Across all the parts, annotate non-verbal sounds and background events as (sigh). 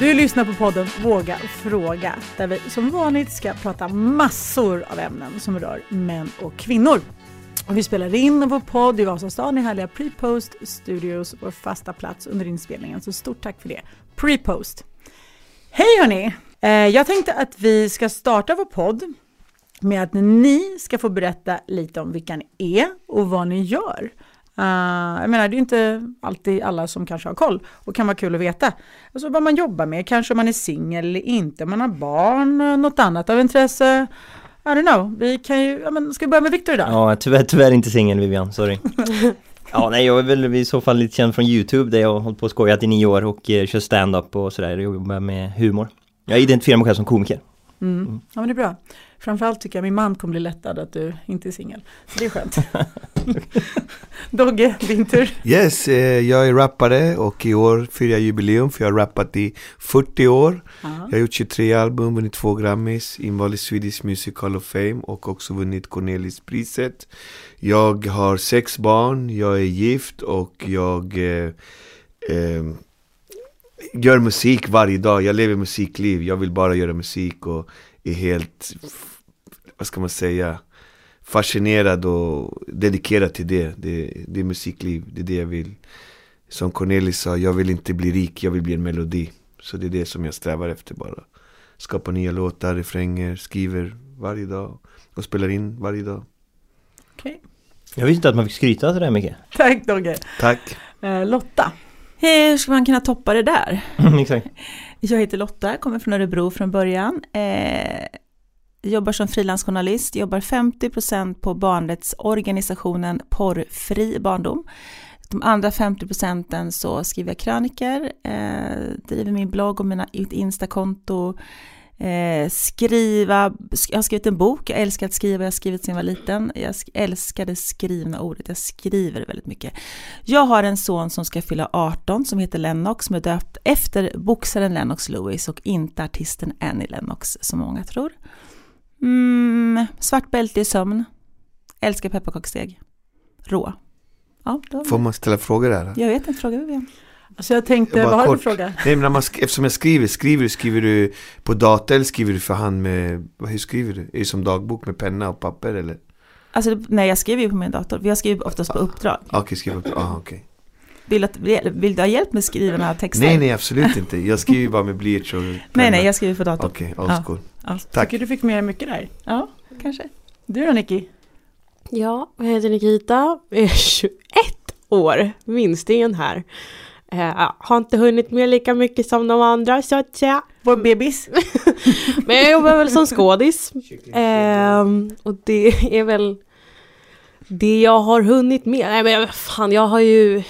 Du lyssnar på podden Våga fråga där vi som vanligt ska prata massor av ämnen som rör män och kvinnor. Och vi spelar in vår podd i Vasastan i härliga Prepost Studios, vår fasta plats under inspelningen. Så stort tack för det. Prepost. Hej hörni! Eh, jag tänkte att vi ska starta vår podd med att ni ska få berätta lite om vilka ni är och vad ni gör. Uh, jag menar, det är inte alltid alla som kanske har koll och kan vara kul att veta. Alltså vad man jobbar med, kanske om man är singel eller inte, om man har barn, något annat av intresse. I don't know, vi kan ju, ja, men ska vi börja med Viktor idag? Ja, tyvärr, tyvärr inte singel Vivian, sorry. (laughs) ja, nej, jag är väl i så fall lite känd från YouTube där jag har hållit på och skojat i nio år och eh, kör stand-up och sådär och jobbar med humor. Jag identifierar mig själv som komiker. Mm. Mm. Ja men det är bra. Framförallt tycker jag min man kommer bli lättad att du inte är singel. Så det är skönt. (laughs) Dogge, din tur. Yes, eh, jag är rappare och i år firar jag jubileum för jag har rappat i 40 år. Aha. Jag har gjort 23 album, vunnit två Grammys, invald i Swedish Music Hall of Fame och också vunnit Cornelispriset. Jag har sex barn, jag är gift och jag eh, eh, gör musik varje dag. Jag lever musikliv, jag vill bara göra musik och är helt, vad ska man säga, fascinerad och dedikerad till det. det. Det är musikliv, det är det jag vill. Som Cornelis sa, jag vill inte bli rik, jag vill bli en melodi. Så det är det som jag strävar efter bara. Skapa nya låtar, refränger, skriver varje dag och spelar in varje dag. Okej. Okay. Jag visste inte att man fick skryta sådär mycket. Tack Dogge. Tack. Eh, Lotta. Hur ska man kunna toppa det där? (laughs) Exakt. Jag heter Lotta, kommer från Örebro från början. Eh, jobbar som frilansjournalist, jobbar 50% på barnrättsorganisationen Porrfri barndom. De andra 50 procenten så skriver jag kröniker, eh, driver min blogg och mina, mitt Instakonto, Eh, skriva, jag har skrivit en bok, jag älskar att skriva, jag har skrivit sedan jag var liten. Jag älskar det skrivna ordet, jag skriver väldigt mycket. Jag har en son som ska fylla 18 som heter Lennox, som är döpt efter boxaren Lennox Lewis och inte artisten Annie Lennox som många tror. Mm, svart bälte i sömn, älskar pepparkakssteg, rå. Ja, Får man ställa frågor där? Jag vet inte, fråga Vivian. Alltså jag tänkte, vad har du för fråga? Nej, men man, eftersom jag skriver, skriver du, skriver du på dator eller skriver du för hand med, hur skriver du? Är det som dagbok med penna och papper eller? Alltså nej, jag skriver ju på min dator. Jag skriver oftast på uppdrag. Okej, okay, skriver på, ah. Okay. Vill, vill du ha hjälp med skrivna texter? Nej, nej absolut inte. Jag skriver bara med blyerts och penna. (laughs) Nej, nej, jag skriver på dator. Okej, okay, old school. Ja. Tack. Tycker du fick med mycket där? Ja, kanske. Du då Nicky? Ja, jag heter Nikita. Jag är 21 år, minstingen här. Eh, har inte hunnit med lika mycket som de andra så att säga. Vår bebis. (laughs) men jag jobbar väl som skådis. Eh, och det är väl det jag har hunnit med. Nej men fan jag har ju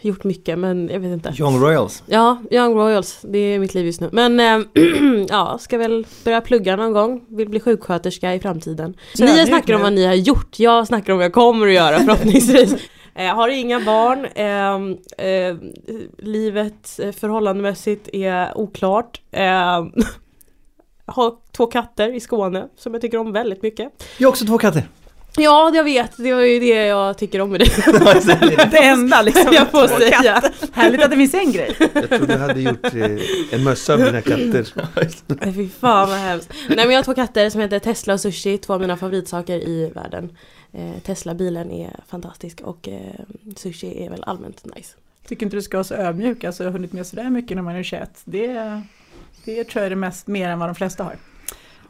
gjort mycket men jag vet inte. Young Royals. Ja, Young Royals. Det är mitt liv just nu. Men äh, (clears throat) ja, ska väl börja plugga någon gång. Vill bli sjuksköterska i framtiden. Så ni snackar om vad ni har gjort. Jag snackar om vad jag kommer att göra (laughs) förhoppningsvis. Eh, har inga barn. Eh, eh, livet eh, förhållandemässigt är oklart. Ehm, (laughs) har två katter i Skåne som jag tycker om väldigt mycket. Jag har också två katter. Ja, jag vet. Det var ju det jag tycker om med det. (laughs) det enda liksom. (laughs) Jag får säga. Härligt att det finns en grej. Jag trodde du hade gjort eh, en mössa av dina katter. (laughs) Fy fan vad hemskt. Nej men jag har två katter som heter Tesla och Sushi, två av mina favoritsaker i världen. Eh, Tesla-bilen är fantastisk och eh, sushi är väl allmänt nice. Tycker inte du ska vara så ödmjuk, alltså jag har hunnit med sådär mycket när man är 21. Det, det tror jag är det mest mer än vad de flesta har.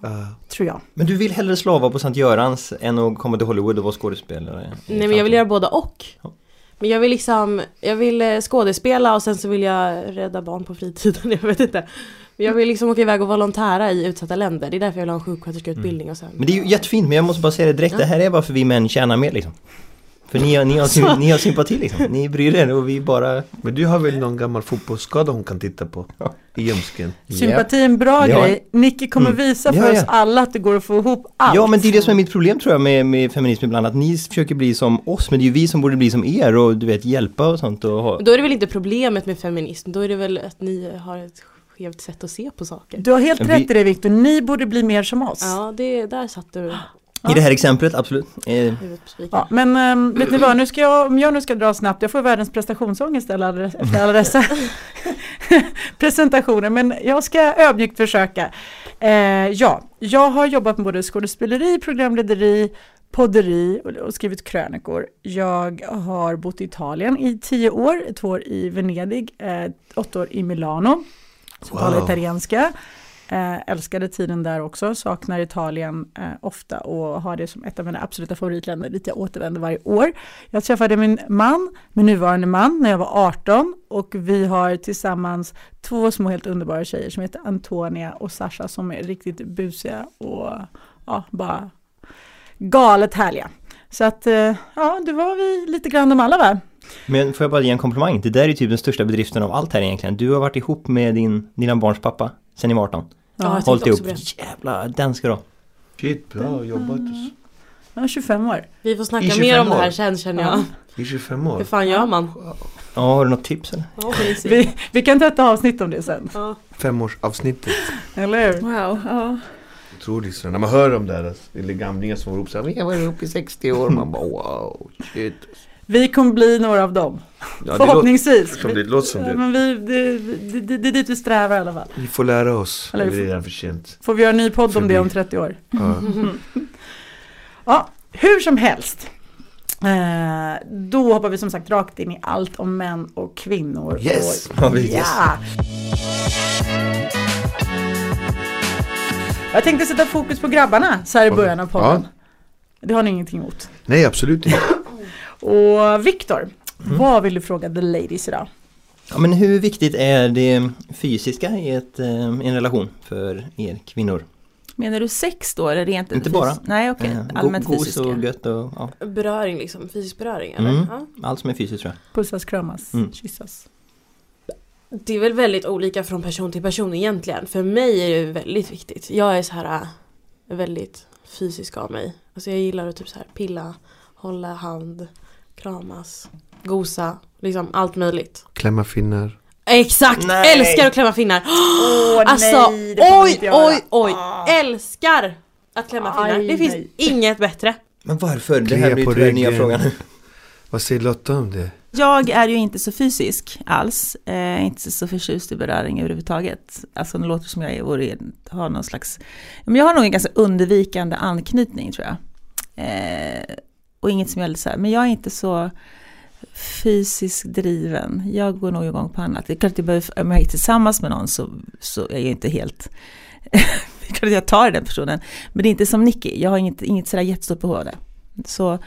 Uh, tror jag. Men du vill hellre slava på Sankt Görans än att komma till Hollywood och vara skådespelare? Nej men jag vill göra båda och. Ja. Men jag vill liksom, jag vill eh, skådespela och sen så vill jag rädda barn på fritiden, (laughs) jag vet inte. Jag vill liksom åka iväg och volontära i utsatta länder. Det är därför jag vill ha en sjuksköterskeutbildning och sen... Men det är ju jättefint, men jag måste bara säga det direkt. Ja. Det här är varför vi män tjänar mer liksom. För ni har, ni, har, ni har sympati liksom. Ni bryr er och vi bara... Men du har väl någon gammal fotbollsskada hon kan titta på? Ja. I ljumsken? Sympati är en bra ja. grej. Nicky kommer mm. visa för ja, oss alla att det går att få ihop allt. Ja men det är det som är mitt problem tror jag med, med feminism ibland. Att ni försöker bli som oss men det är ju vi som borde bli som er och du vet hjälpa och sånt. Och ha... Då är det väl inte problemet med feminism. Då är det väl att ni har ett skevt sätt att se på saker. Du har helt rätt i det Viktor, ni borde bli mer som oss. Ja, det, där satt du. I det här exemplet, absolut. Eh. Ja, men ähm, vet ni vad, nu ska jag, om jag nu ska dra snabbt, jag får världens prestationsångest efter alla, efter alla dessa (laughs) presentationer, men jag ska ödmjukt försöka. Eh, ja, jag har jobbat med både skådespeleri, programlederi, podderi och, skrivit krönikor. Jag har bott i Italien i tio år, två år i Venedig, eh, åtta år i Milano, så Wow. talar italienska. Eh, älskade tiden där också, saknar Italien eh, ofta och har det som ett av mina absoluta favoritländer dit jag återvänder varje år. Jag träffade min man, min nuvarande man, när jag var 18 och vi har tillsammans två små helt underbara tjejer som heter Antonia och Sasha som är riktigt busiga och ja, bara galet härliga. Så att eh, ja, det var vi lite grann de alla va? Men får jag bara ge en komplimang? Det där är ju typ den största bedriften av allt här egentligen. Du har varit ihop med din, dina barns pappa sen ni var 18. Ja, jag Hållit ihop. också på det. Jävlar, den ska du ha. Shit, bra jobbat. Ja, 25 år. Vi får snacka mer 25 om det här år. sen känner jag. I 25 år. Hur fan gör man? Ja, har du något tips eller? Ja. Vi, vi kan ta ett avsnitt om det sen, Ja. Femårsavsnittet. eller hur? Wow, ja. Otroligt så när man hör de där eller gamlingar som ropar såhär, jag var uppe i 60 år, man bara wow, shit. Vi kommer bli några av dem, Ja, det låter förhoppningsvis. det, låter som Ja, det. men vi, det, det, det, det är dit vi strävar i alla fall. Vi får lära oss, Eller det är redan för sent. Får vi göra en ny podd om det om Förbi. 30 år? Ja. (laughs) Ja, hur som helst. Eh, då hoppar vi som sagt rakt in i allt om män och kvinnor. Yes! Och, Ja, ja. Jag tänkte sätta fokus på grabbarna så här i början av podden. Det har ni ingenting emot. Nej, absolut inte. Och Viktor, vad vill du fråga the ladies idag? Ja, men hur viktigt är det fysiska i ett, eh, i en relation för er kvinnor? Menar du sex då eller rent Inte bara. Nej okej, Eh, allmänt go- fysiska. och gött och ja, Beröring liksom, fysisk beröring eller? Mm. Ja. allt som är fysiskt tror jag. Pussas, kramas, Mm. kyssas. Det är väl väldigt olika från person till person egentligen. För mig är det väldigt viktigt. Jag är så här äh, väldigt fysisk av mig. Alltså jag gillar att typ så här pilla, hålla hand, kramas, gosa, liksom allt möjligt. Klämma finnar. Exakt! Nej. Älskar att klämma finnar! Åh (gasps) Alltså nej, oj, oj, oj! Ah. Älskar att klämma finnar. Aj, Det finns nej. inget bättre. Men varför? Det här blir på tyvärr nya frågan. (laughs) Vad säger Lotta om det? Jag är ju inte så fysisk alls, eh, inte så förtjust i beröring överhuvudtaget. Alltså det låter som jag är, vore, har någon slags, men jag har nog en ganska undvikande anknytning tror jag. Eh, och inget som gällde så här, men jag är inte så fysiskt driven. Jag går nog igång på annat. Det är klart att jag behöver, om jag är tillsammans med någon så, så är jag inte helt, (laughs) det är klart att jag tar den personen. Men det är inte som Nicky, jag har inget, inget sådär jättestort behov av det. Så,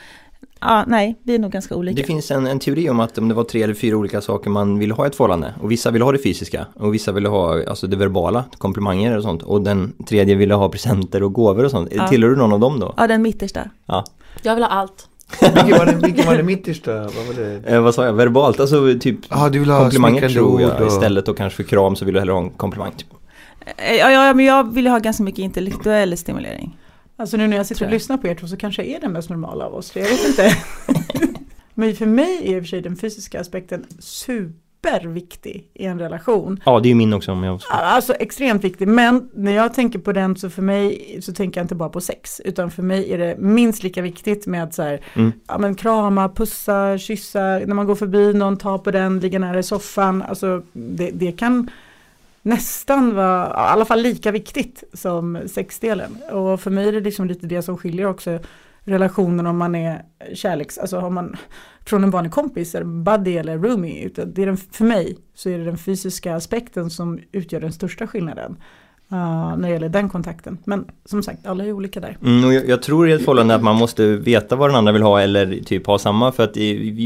ja, nej, vi är nog ganska olika. Det finns en, en teori om att om det var tre eller fyra olika saker man vill ha i ett förhållande och vissa vill ha det fysiska och vissa vill ha alltså det verbala, komplimanger och sånt och den tredje ville ha presenter och gåvor och sånt. Ja. Tillhör du någon av dem då? Ja, den mittersta. Ja. Jag vill ha allt. Vilken var det, vilken var det mittersta? Vad var det? Eh, vad sa jag? Verbalt? Alltså typ Ja, du vill ha komplimanger tror jag och... istället och kanske för kram så vill du hellre ha en komplimang. Typ. Eh, Ja, ja, men jag vill ha ganska mycket intellektuell stimulering. Alltså nu när jag sitter och lyssnar på er två så kanske jag är den mest normala av oss tre, jag vet inte. (laughs) Men för mig är i och för sig den fysiska aspekten superviktig i en relation. Ja, det är ju min också om jag... Alltså extremt viktig, men när jag tänker på den så för mig så tänker jag inte bara på sex, utan för mig är det minst lika viktigt med att så här, Mm. ja, men krama, pussa, kyssa, när man går förbi någon, ta på den, ligga nära i soffan, alltså det, det kan nästan var, i alla fall lika viktigt som sexdelen. Och för mig är det liksom lite det som skiljer också relationen om man är kärleks, alltså om man från en vanlig kompis, eller buddy eller roomie. Utan det är den, för mig så är det den fysiska aspekten som utgör den största skillnaden uh, när det gäller den kontakten. Men som sagt, alla är olika där. Mm, och jag, jag tror i ett förhållande att man måste veta vad den andra vill ha eller typ ha samma för att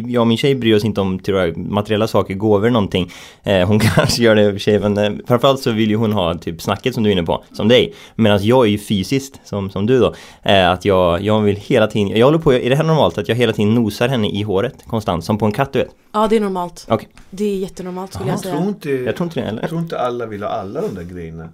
jag och min tjej bryr oss inte om tror jag, materiella saker, gåvor någonting. Eh, hon (laughs) kanske gör det i och för sig men eh, framförallt så vill ju hon ha typ snacket som du är inne på, som dig. Medan jag är ju fysiskt som, som du då. Eh, att jag, jag vill hela tiden, jag håller på, är det här normalt att jag hela tiden nosar henne i håret konstant som på en katt du vet? Ja det är normalt. Okej. Det är jättenormalt skulle jag Jag tror säga. inte, Jag tror inte det eller? jag tror inte alla vill ha alla de där grejerna.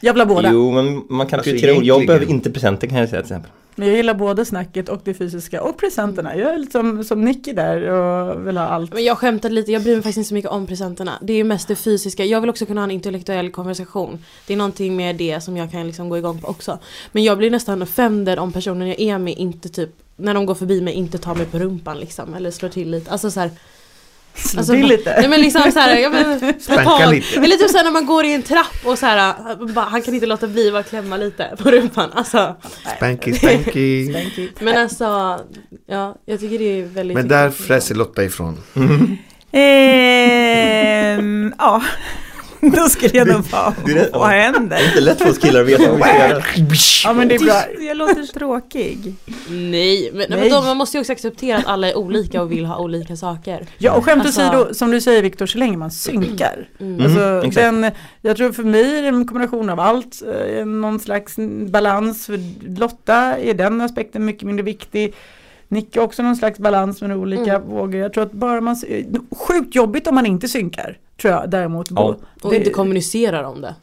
Jag vill ha båda. Jo men man kan Alltså, prioritera, jag behöver inte presenter kan jag säga till exempel. Men jag gillar både snacket och det fysiska och presenterna. Jag är lite som, som Nicky där och vill ha allt. Men jag skämtade lite, jag bryr mig faktiskt inte så mycket om presenterna. Det är ju mest det fysiska. Jag vill också kunna ha en intellektuell konversation. Det är någonting med det som jag kan liksom gå igång på också. Men jag blir nästan offended om personen jag är med inte typ, när de går förbi mig, inte tar mig på rumpan liksom. Eller slår till lite. Alltså så här, Slå Alltså, till lite. Nej men liksom såhär, jag men, Spanka lite. Eller typ såhär när man går i en trapp och såhär, bara, han kan inte låta bli att klämma lite på rumpan. Alltså, Spanky, spanky. men alltså, ja, jag tycker det är väldigt Men där fräser Lotta ifrån. (laughs) Ehm, ja, (laughs) då skulle jag nog det- vad händer? Det är inte lätt för oss killar att veta vad vi ska göra. (laughs) Ja men det är bra. Jag låter tråkig. Nej, men, Nej. men då, man måste ju också acceptera att alla är olika och vill ha olika saker. Ja och skämt Alltså- åsido, som du säger Viktor, så länge man synkar. Mm. Alltså, exakt. den, jag tror för mig är det en kombination av allt, eh, någon slags balans. För Lotta är den aspekten mycket mindre viktig. Nick har också någon slags balans med olika Mm. vågor. Jag tror att bara man, sjukt jobbigt om man inte synkar. Tror jag däremot. Ja. Och Det- inte kommunicerar om det.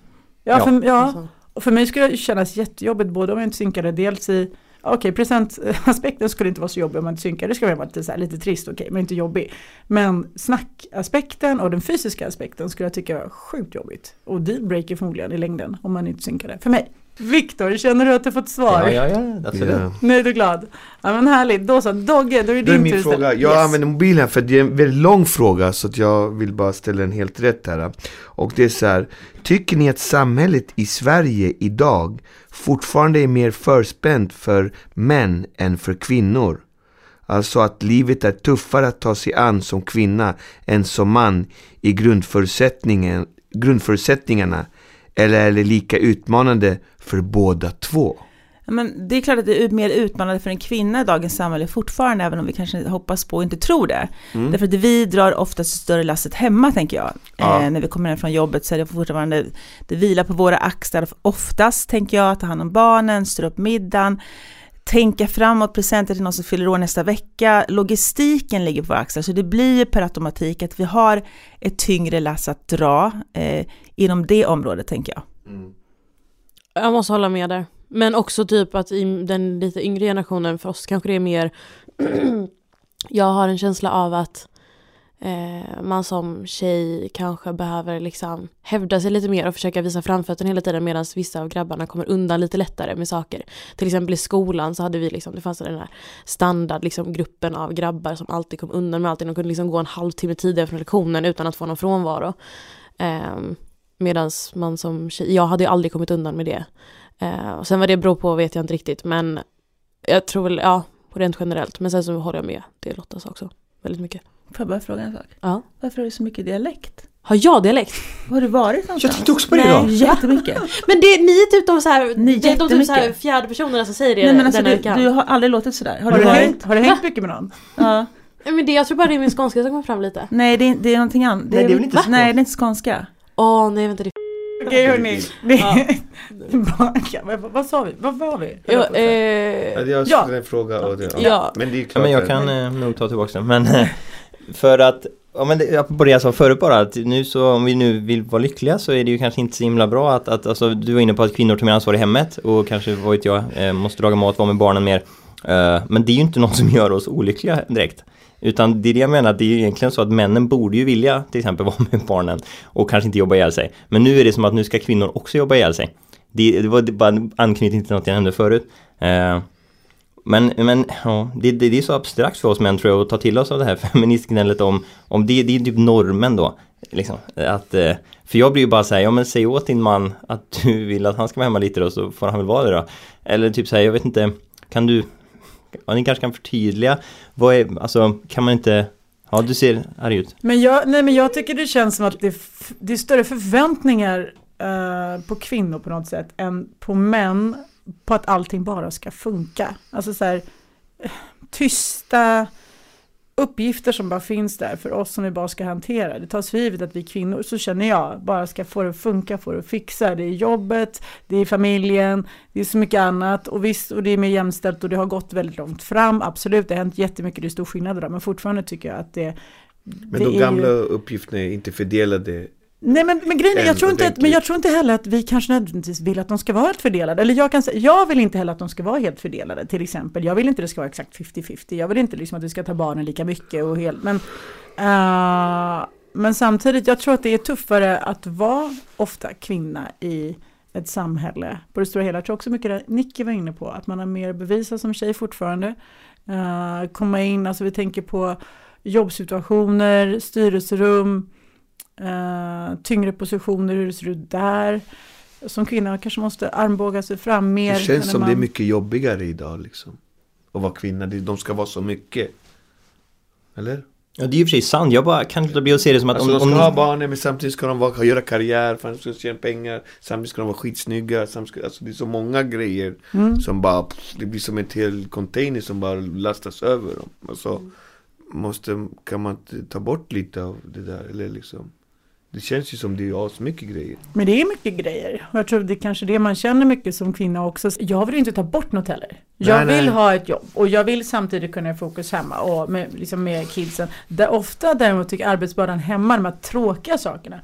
Ja, för, ja. Alltså. Och för mig skulle det kännas jättejobbigt både om jag inte synkade dels i Okej, presentaspekten skulle inte vara så jobbig om man inte synkade. Det skulle vara lite, så här, lite trist, okej, men inte jobbig. Men snackaspekten och den fysiska aspekten skulle jag tycka var sjukt jobbigt. Och dealbreaker förmodligen i längden om man inte synkade. För mig. Viktor, känner du att du fått svar? Ja, ja, ja, absolut. Ja. Nöjd och glad? Ja men härligt, då så. Dogge, då är det Då är din min tur fråga, jag Yes. använder mobilen för det är en väldigt lång fråga så att jag vill bara ställa den helt rätt här. Och det är så här, tycker ni att samhället i Sverige idag fortfarande är mer förspänt för män än för kvinnor? Alltså att livet är tuffare att ta sig an som kvinna än som man i grundförutsättningen, grundförutsättningarna eller är det lika utmanande för båda två? Men det är klart att det är mer utmanande för en kvinna i dagens samhälle fortfarande, även om vi kanske hoppas på och inte tror det. Mm. Därför att vi drar oftast större lasset hemma, tänker jag. Ja. Eh, när vi kommer hem från jobbet så är det fortfarande, det vilar på våra axlar oftast, tänker jag, ta hand om barnen, styra upp middagen, tänka framåt, presenter till någon som fyller år nästa vecka. Logistiken ligger på våra axlar, så det blir ju per automatik att vi har ett tyngre lass att dra eh, inom det området, tänker jag. Jag måste hålla med där. Men också typ att i den lite yngre generationen, för oss kanske det är mer (clears throat) Jag har en känsla av att eh, man som tjej kanske behöver liksom hävda sig lite mer och försöka visa framfötterna hela tiden medan vissa av grabbarna kommer undan lite lättare med saker. Till exempel i skolan så hade vi liksom, det fanns den här standard liksom, gruppen av grabbar som alltid kom undan med allting. De kunde liksom gå en halvtimme tidigare från lektionen utan att få någon frånvaro. Eh, Medan man som tjej, jag hade ju aldrig kommit undan med det. Eh, och sen vad det beror på vet jag inte riktigt men jag tror väl, ja, rent generellt. Men sen så håller jag med det Lotta sa också. Väldigt mycket. Får jag bara fråga en sak? Ja. Varför har du så mycket dialekt? Har jag dialekt? Var har du varit någonstans? Jag tänkte också på det Nej, idag. jättemycket. (laughs) Men det, ni är typ de så här, Ni är det är de typ så här fjärde personerna som säger det Nej men alltså denna du, veckan. du har aldrig låtit sådär. Har, Har du du, varit? hängt, har du hängt mycket med någon? (laughs) Ja. Nej, men det, jag tror bara det är min skånska som kommer fram lite. Nej det är, det är någonting annat. Nej, det är väl inte? Nej det är inte skånska. Åh nej vänta det Okej hörni. Det, Ja. (laughs) Vad, sa vi? Vad var vi? ja, Ja, eh, Jag Ja. ställer en fråga och det, Ja. Men det är Ja, klart men jag kan eh, nog ta tillbaka den. Men för att, ja men det, apropå det jag sa förut bara, att nu så om vi nu vill vara lyckliga så är det ju kanske inte så himla bra att, att alltså, du var inne på att kvinnor tar mer ansvar i hemmet och kanske, vad vet jag, eh, måste laga mat, vara med barnen mer. Eh, men det är ju inte något som gör oss olyckliga direkt. Utan det är det jag menar, det är ju egentligen så att männen borde ju vilja till exempel (laughs) vara med barnen och kanske inte jobba ihjäl sig. Men nu är det som att nu ska kvinnor också jobba ihjäl sig. Det, det var bara en anknytning till något jag nämnde förut. Eh, men, men ja, det, det, det är så abstrakt för oss män tror jag att ta till oss av det här (laughs) feministgnället om, om det, det är typ normen då. Liksom, att, eh, för jag blir ju bara så här, ja men säg åt din man att (laughs) du vill att han ska vara hemma lite då så får han väl vara det då. Eller typ så här, jag vet inte, kan du, ja, ni kanske kan förtydliga, vad är, alltså kan man inte, ja du ser arg ut. Men jag, nej, men jag tycker det känns som att det, är det är större förväntningar eh, på kvinnor på något sätt än på män på att allting bara ska funka. Alltså så här tysta uppgifter som bara finns där för oss som vi bara ska hantera. Det tas för givet att vi kvinnor, så känner jag, bara ska få det att funka, få det att fixa. Det är jobbet, det är familjen, det är så mycket annat och visst, och det är mer jämställt och det har gått väldigt långt fram. Absolut, det har hänt jättemycket, det är stor skillnad där, men fortfarande tycker jag att det Men det de gamla ju- uppgifterna är inte fördelade Nej men, men grejen är, jag tror, inte att, men jag tror inte heller att vi kanske nödvändigtvis vill att de ska vara helt fördelade. Eller jag kan säga, jag vill inte heller att de ska vara helt fördelade till exempel. Jag vill inte att det ska vara exakt 50-50. Jag vill inte liksom att vi ska ta barnen lika mycket och helt. Men, uh, men samtidigt, jag tror att det är tuffare att vara ofta kvinna i ett samhälle på det stora hela. Jag tror också mycket det Nicky var inne på, att man har mer bevisa som tjej fortfarande. Uh, komma in, alltså vi tänker på jobbsituationer, styrelserum, uh, tyngre positioner, hur det ser ut där. Som kvinna kanske måste armbåga sig fram mer. Det känns som man... det är mycket jobbigare idag liksom. Att vara kvinna, de ska vara så mycket. Eller? Ja det är ju sig sant, jag bara kan inte bli att se det som att alltså, om, de ska om ha barnen men samtidigt ska de vara, göra karriär, för de ska tjäna pengar Samtidigt ska de vara skitsnygga, samtidigt, alltså det är så många grejer mm. som bara, pff, det blir som en hel container som bara lastas över dem Alltså, måste, kan man inte ta bort lite av det där eller liksom det känns ju som det är asmycket grejer. Men det är mycket grejer. Och jag tror det är kanske det man känner mycket som kvinna också. Jag vill inte ta bort något heller. Jag nej, vill nej. ha ett jobb och jag vill samtidigt kunna ha fokus hemma och med, liksom med kidsen. Där ofta däremot tycker arbetsbördan hemma, de här tråkiga sakerna.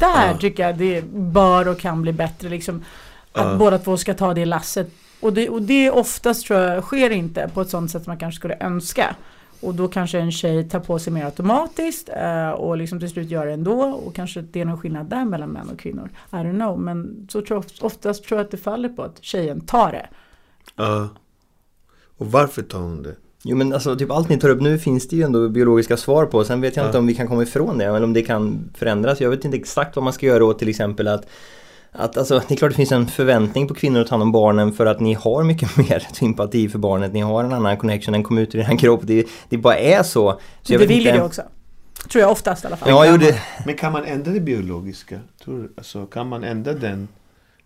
Där ja. tycker jag det bör och kan bli bättre. Liksom, att ja. båda två ska ta det lasset. Och det, och det oftast tror jag sker inte på ett sånt sätt man kanske skulle önska. Och då kanske en tjej tar på sig mer automatiskt eh, och liksom till slut gör det ändå. Och kanske det är någon skillnad där mellan män och kvinnor. I don't know. Men så tror jag, oftast tror jag att det faller på att tjejen tar det. Ja. Uh, och varför tar hon det? Jo men alltså typ allt ni tar upp nu finns det ju ändå biologiska svar på. Sen vet jag uh. inte om vi kan komma ifrån det. Eller om det kan förändras. Jag vet inte exakt vad man ska göra åt till exempel att att alltså, det är klart det finns en förväntning på kvinnor att ta hand om barnen för att ni har mycket (laughs) mer sympati för barnet. Ni har en annan connection, den kommer ut ur er kropp. Det, det bara är så. så jag det vill inte... det också. Tror jag oftast i alla fall. Ja, jo, det... Men kan man ändra det biologiska? Tror, alltså, kan man ändra den,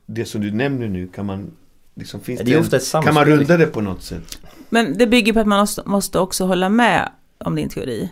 det som du nämner nu, kan man Liksom, finns det, det en, kan man runda det på något sätt? Men det bygger på att man måste också hålla med om din teori.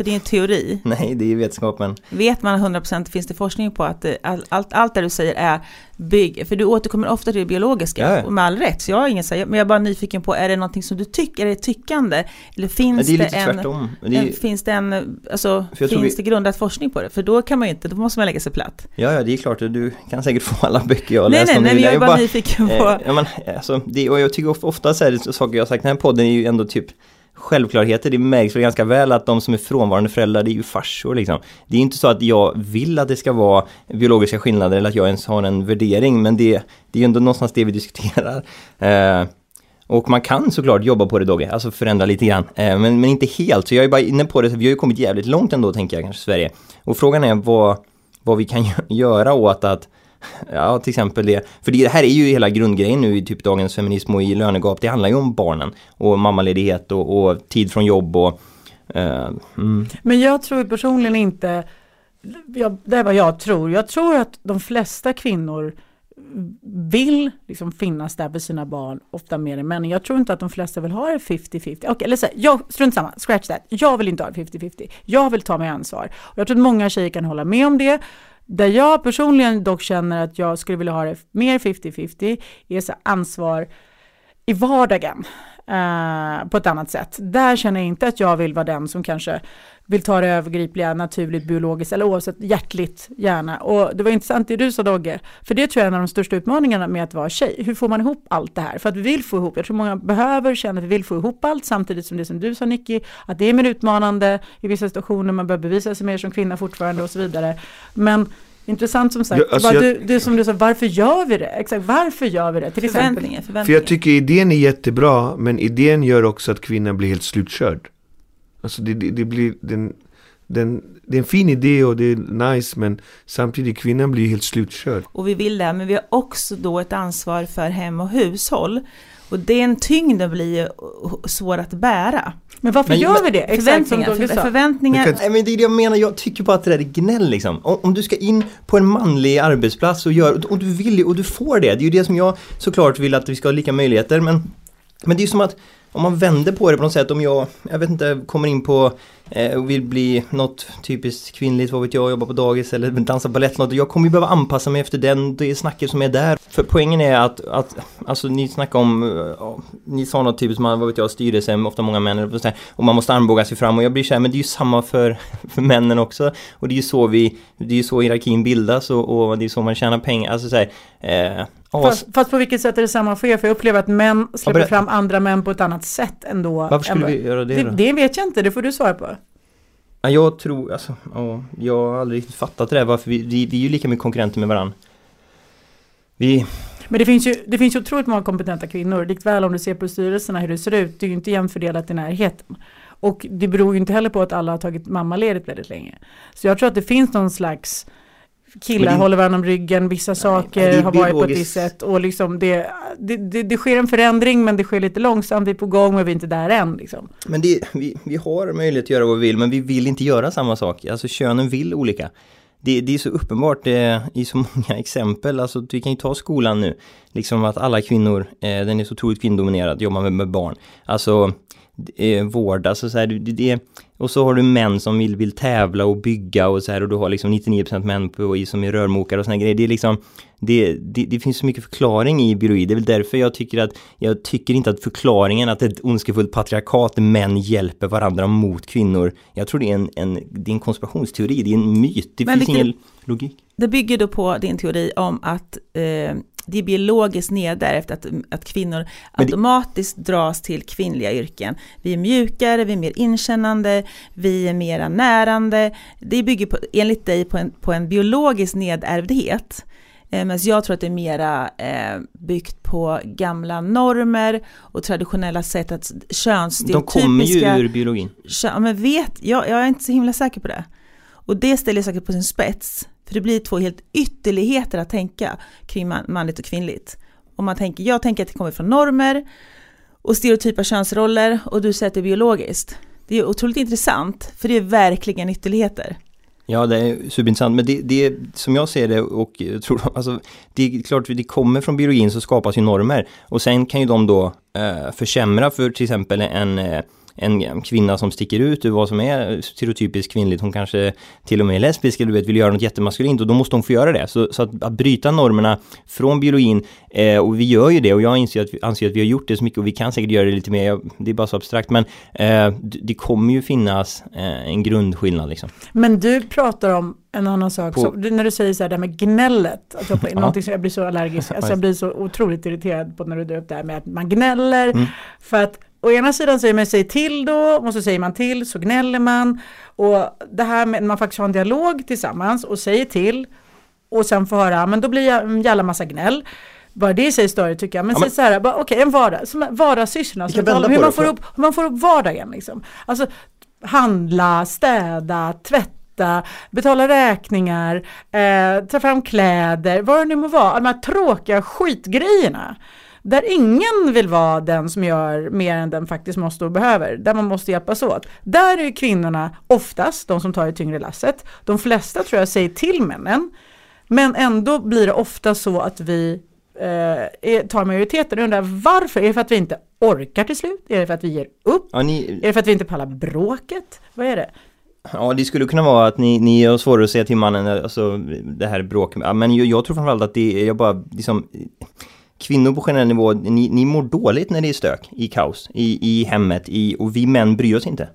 För det är en teori. Nej, det är vetenskapen. Vet man 100% finns det forskning på att det, all, allt, allt det du säger är bygg, för du återkommer ofta till det biologiska, ja. och med all rätt. Så jag har ingen säga, men jag är bara nyfiken på, är det någonting som du tycker, är det tyckande? Eller finns det, det en, det är... en, finns det en, alltså, finns det grundad forskning på det? För då kan man ju inte, då måste man lägga sig platt. Ja, ja, det är klart, du kan säkert få alla böcker jag har nej, läst nej, nej, men jag är bara, nyfiken på... Eh, ja, men, alltså, det, och jag tycker ofta så här, saker jag har sagt, den här podden är ju ändå typ självklarheter. Det märks väl ganska väl att de som är frånvarande föräldrar, det är ju farsor liksom. Det är inte så att jag vill att det ska vara biologiska skillnader eller att jag ens har en värdering, men det, det är ju ändå någonstans det vi diskuterar. (laughs) Eh, och man kan såklart jobba på det Dogge, alltså förändra lite grann. Eh, men, men inte helt, så jag är bara inne på det, vi har ju kommit jävligt långt ändå tänker jag kanske Sverige. Och frågan är vad, vad vi kan göra åt att (laughs) Ja, till exempel det. För det här är ju hela grundgrejen nu i typ dagens feminism och i lönegap. Det handlar ju om barnen och mammaledighet och, och tid från jobb och... Eh, mm. Men jag tror personligen inte... Jag, det är vad jag tror. Jag tror att de flesta kvinnor vill liksom finnas där för sina barn, ofta mer än männen. Jag tror inte att de flesta vill ha det 50-50. Okej, okay, eller så, jag, strunt samma, scratch that. Jag vill inte ha det 50-50. Jag vill ta mig ansvar. Och jag tror att många tjejer kan hålla med om det. Där jag personligen dock känner att jag skulle vilja ha det mer 50-50 är så ansvar i vardagen eh, på ett annat sätt. Där känner jag inte att jag vill vara den som kanske vill ta det övergripliga, naturligt, biologiskt eller oavsett hjärtligt gärna. Och det var intressant det du sa Dogge, för det tror jag är en av de största utmaningarna med att vara tjej. Hur får man ihop allt det här? För att vi vill få ihop, jag tror många behöver känna att vi vill få ihop allt samtidigt som det som du sa Nicky, att det är mer utmanande i vissa situationer, man behöver bevisa sig mer som kvinna fortfarande och så vidare. Men Intressant som sagt. Ja, alltså jag, du, du, som du sa, varför gör vi det? Exakt, varför gör vi det? Till förväntningar, exempel. För jag tycker idén är jättebra, men idén gör också att kvinnan blir helt slutkörd. Alltså det, det, det blir, den, den, det är en fin idé och det är nice, men samtidigt kvinnan blir helt slutkörd. Och vi vill det, men vi har också då ett ansvar för hem och hushåll. Och den tyngden blir svår att bära. Men varför men, gör vi det? Förväntningar. För, förväntningar. Kan... Nej men det är det jag menar, jag tycker bara att det där är gnäll liksom. Om, om, du ska in på en manlig arbetsplats och gör, och du vill och du får det. Det är ju det som jag såklart vill att vi ska ha lika möjligheter men, men det är ju som att om man vänder på det på något sätt, om jag, jag vet inte, kommer in på eh, och vill bli något typiskt kvinnligt, vad vet jag, jobba på dagis eller dansa balett något. Jag kommer ju behöva anpassa mig efter den, det snacket som är där. För poängen är att, att alltså ni snackar om, ja, ni sa något typiskt, man, vad vet jag, styrelse, ofta många män, och, så här, och man måste armbåga sig fram och jag blir så här, men det är ju samma för, (laughs) för männen också. Och det är ju så vi, det är ju så hierarkin bildas och, och det är så man tjänar pengar, alltså så här, eh, Fast, fast, på vilket sätt är det samma för er? För jag upplever att män släpper fram andra män på ett annat sätt ändå. Varför skulle vi göra det, det då? Det vet jag inte, det får du svara på. Ja, jag tror, alltså, ja, jag har aldrig riktigt fattat det där varför vi, vi, vi är ju lika mycket konkurrenter med varandra. Vi... Men det finns ju det finns ju otroligt många kompetenta kvinnor. Likväl om du ser på styrelserna hur det ser ut, det är ju inte jämnt fördelat i närheten. Och det beror ju inte heller på att alla har tagit mammaledigt väldigt länge. Så jag tror att det finns någon slags killar det, håller varandra om ryggen, vissa nej, saker har varit på ett visst sätt och liksom det, det, det, det, sker en förändring men det sker lite långsamt, vi är på gång men vi är inte där än. Liksom. Men det, vi, vi har möjlighet att göra vad vi vill men vi vill inte göra samma sak, alltså könen vill olika. Det, det är så uppenbart det, i så (laughs) många exempel, alltså vi kan ju ta skolan nu, liksom att alla kvinnor, eh, den är så otroligt kvinnodominerad, jobbar med, med barn. Alltså eh, vård, alltså så här, det, det, och så har du män som vill, vill tävla och bygga och så här och du har liksom 99% män på, i, som är rörmokare och såna grejer. Det är liksom det, det, det, finns så mycket förklaring i biologi. Det är väl därför jag tycker att jag tycker inte att förklaringen att ett ondskefullt patriarkat män hjälper varandra mot kvinnor. Jag tror det är en, en, det är en konspirationsteori, det är en myt. Det Men finns ingen logik. Det bygger då på din teori om att eh, det är biologiskt nedärvt att, att kvinnor det, automatiskt dras till kvinnliga yrken. Vi är mjukare, vi är mer inkännande, vi är mera närande. Det bygger på, enligt dig på en, på en biologisk nedärvdhet. Eh, men jag tror att det är mera eh, byggt på gamla normer och traditionella sätt att könsstereotypiska... De kommer ju ur biologin. Kön, men vet, jag, jag är inte så himla säker på det. Och det ställer saker på sin spets. För det blir två helt ytterligheter att tänka kring man, manligt och kvinnligt. Om man tänker, jag tänker att det kommer från normer och stereotypa könsroller och du säger att det är biologiskt. Det är otroligt intressant, för det är verkligen ytterligheter. Ja, det är superintressant, men det, det som jag ser det och tror, (laughs) alltså, det är klart, det kommer från biologin så skapas ju normer och sen kan ju de då eh, försämra för till exempel en eh, en kvinna som sticker ut ur vad som är stereotypiskt kvinnligt. Hon kanske till och med är lesbisk eller du vet, vill göra något jättemaskulint och då måste hon få göra det. Så, så att, att bryta normerna från biologin eh, och vi gör ju det och jag anser att, vi, anser att vi har gjort det så mycket och vi kan säkert göra det lite mer. Det är bara så abstrakt men eh, det kommer ju finnas eh, en grundskillnad liksom. Men du pratar om en annan sak, på, så, när du säger så här det här med gnället, att jag, någonting som jag blir så allergisk, (laughs) alltså jag blir så otroligt irriterad på när du drar upp det här med att man gnäller, mm. för att å ena sidan säger man säg till då, och så säger man till, så gnäller man. Och det här med man faktiskt har en dialog tillsammans och säger till och sen får höra, men då blir jag en jävla massa gnäll. Bara det i sig större tycker jag. Men, ja, men så här, okej okay, en vardag, vardagssysslorna, alltså, hur, man får upp, hur man får upp vardagen liksom. Alltså handla, städa, tvätta, betala räkningar, eh, ta fram kläder, vad det nu må vara, de här tråkiga skitgrejerna. Där ingen vill vara den som gör mer än den faktiskt måste och behöver. Där man måste hjälpas åt. Där är kvinnorna oftast de som tar det tyngre lasset. De flesta tror jag säger till männen. Men ändå blir det ofta så att vi eh, tar majoriteten. Jag undrar varför? Är det för att vi inte orkar till slut? Är det för att vi ger upp? Ja, ni... Är det för att vi inte pallar bråket? Vad är det? Ja, det skulle kunna vara att ni, ni har svårare att säga till mannen, alltså det här bråket. Ja, men jag, jag tror framförallt att det är, jag bara liksom kvinnor på generell nivå, ni, ni mår dåligt när det är stök, i kaos, i, i hemmet, i, och vi män bryr oss inte.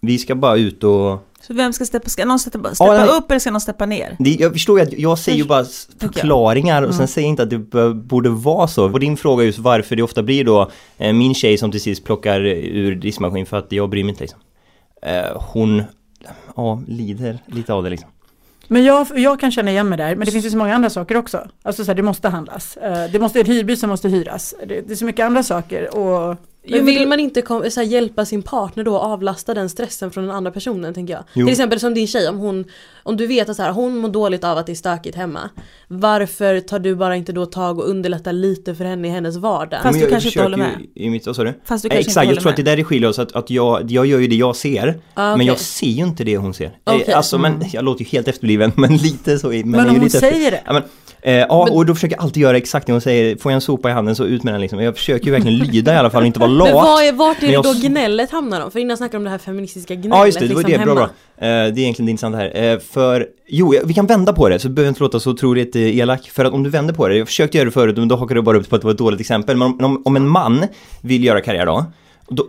Vi ska bara ut och... Så vem ska steppa, ska någon steppa, steppa ja, upp eller ska någon steppa ner? Det, jag förstår ju att jag säger ju bara förklaringar och sen mm. säger jag inte att det borde vara så. Och din fråga är just varför det ofta blir då eh, min tjej som till sist plockar ur diskmaskin för att jag bryr mig inte liksom. Eh, hon, ja, lider lite av det liksom. Men jag, jag kan känna igen mig där, men det finns ju så många andra saker också. Alltså så här, det måste handlas. Eh, det måste, en hyrbil som måste hyras. Det, det är så mycket andra saker. Och men vill man inte kom, så här, hjälpa sin partner då och avlasta den stressen från den andra personen tänker jag. Jo. Till exempel som din tjej, om, hon, om du vet att så här, hon mår dåligt av att det är stökigt hemma. Varför tar du bara inte då tag och underlättar lite för henne i hennes vardag? Fast du kanske inte håller med. I mitt, vad sa du? Fast du kanske Exakt, inte jag tror att det där är skiljer oss. Att, att jag, jag gör ju det jag ser. Ah, okay. Men jag ser ju inte det hon ser. Okay. Alltså men, mm. jag låter ju helt efterbliven (laughs) men lite så. Men, men om hon säger det? Ja, men, Eh, ja, Men- och då försöker jag alltid göra exakt det hon säger. Får jag en sopa i handen så ut med den liksom. Jag försöker ju verkligen lyda i alla fall och inte vara lat. Men vad är, vart är det jag då gnället hamnar då? För innan snackade om det här feministiska gnället Ja just det, det var liksom det, bra hemma. bra. Eh, det är egentligen det intressanta här. Eh, för, jo, vi kan vända på det så behöver jag inte låta så otroligt eh, elak. För att om du vänder på det, jag försökte göra det förut men då hakade du bara upp på att det var ett dåligt exempel. Men om, om, om en man vill göra karriär då, då,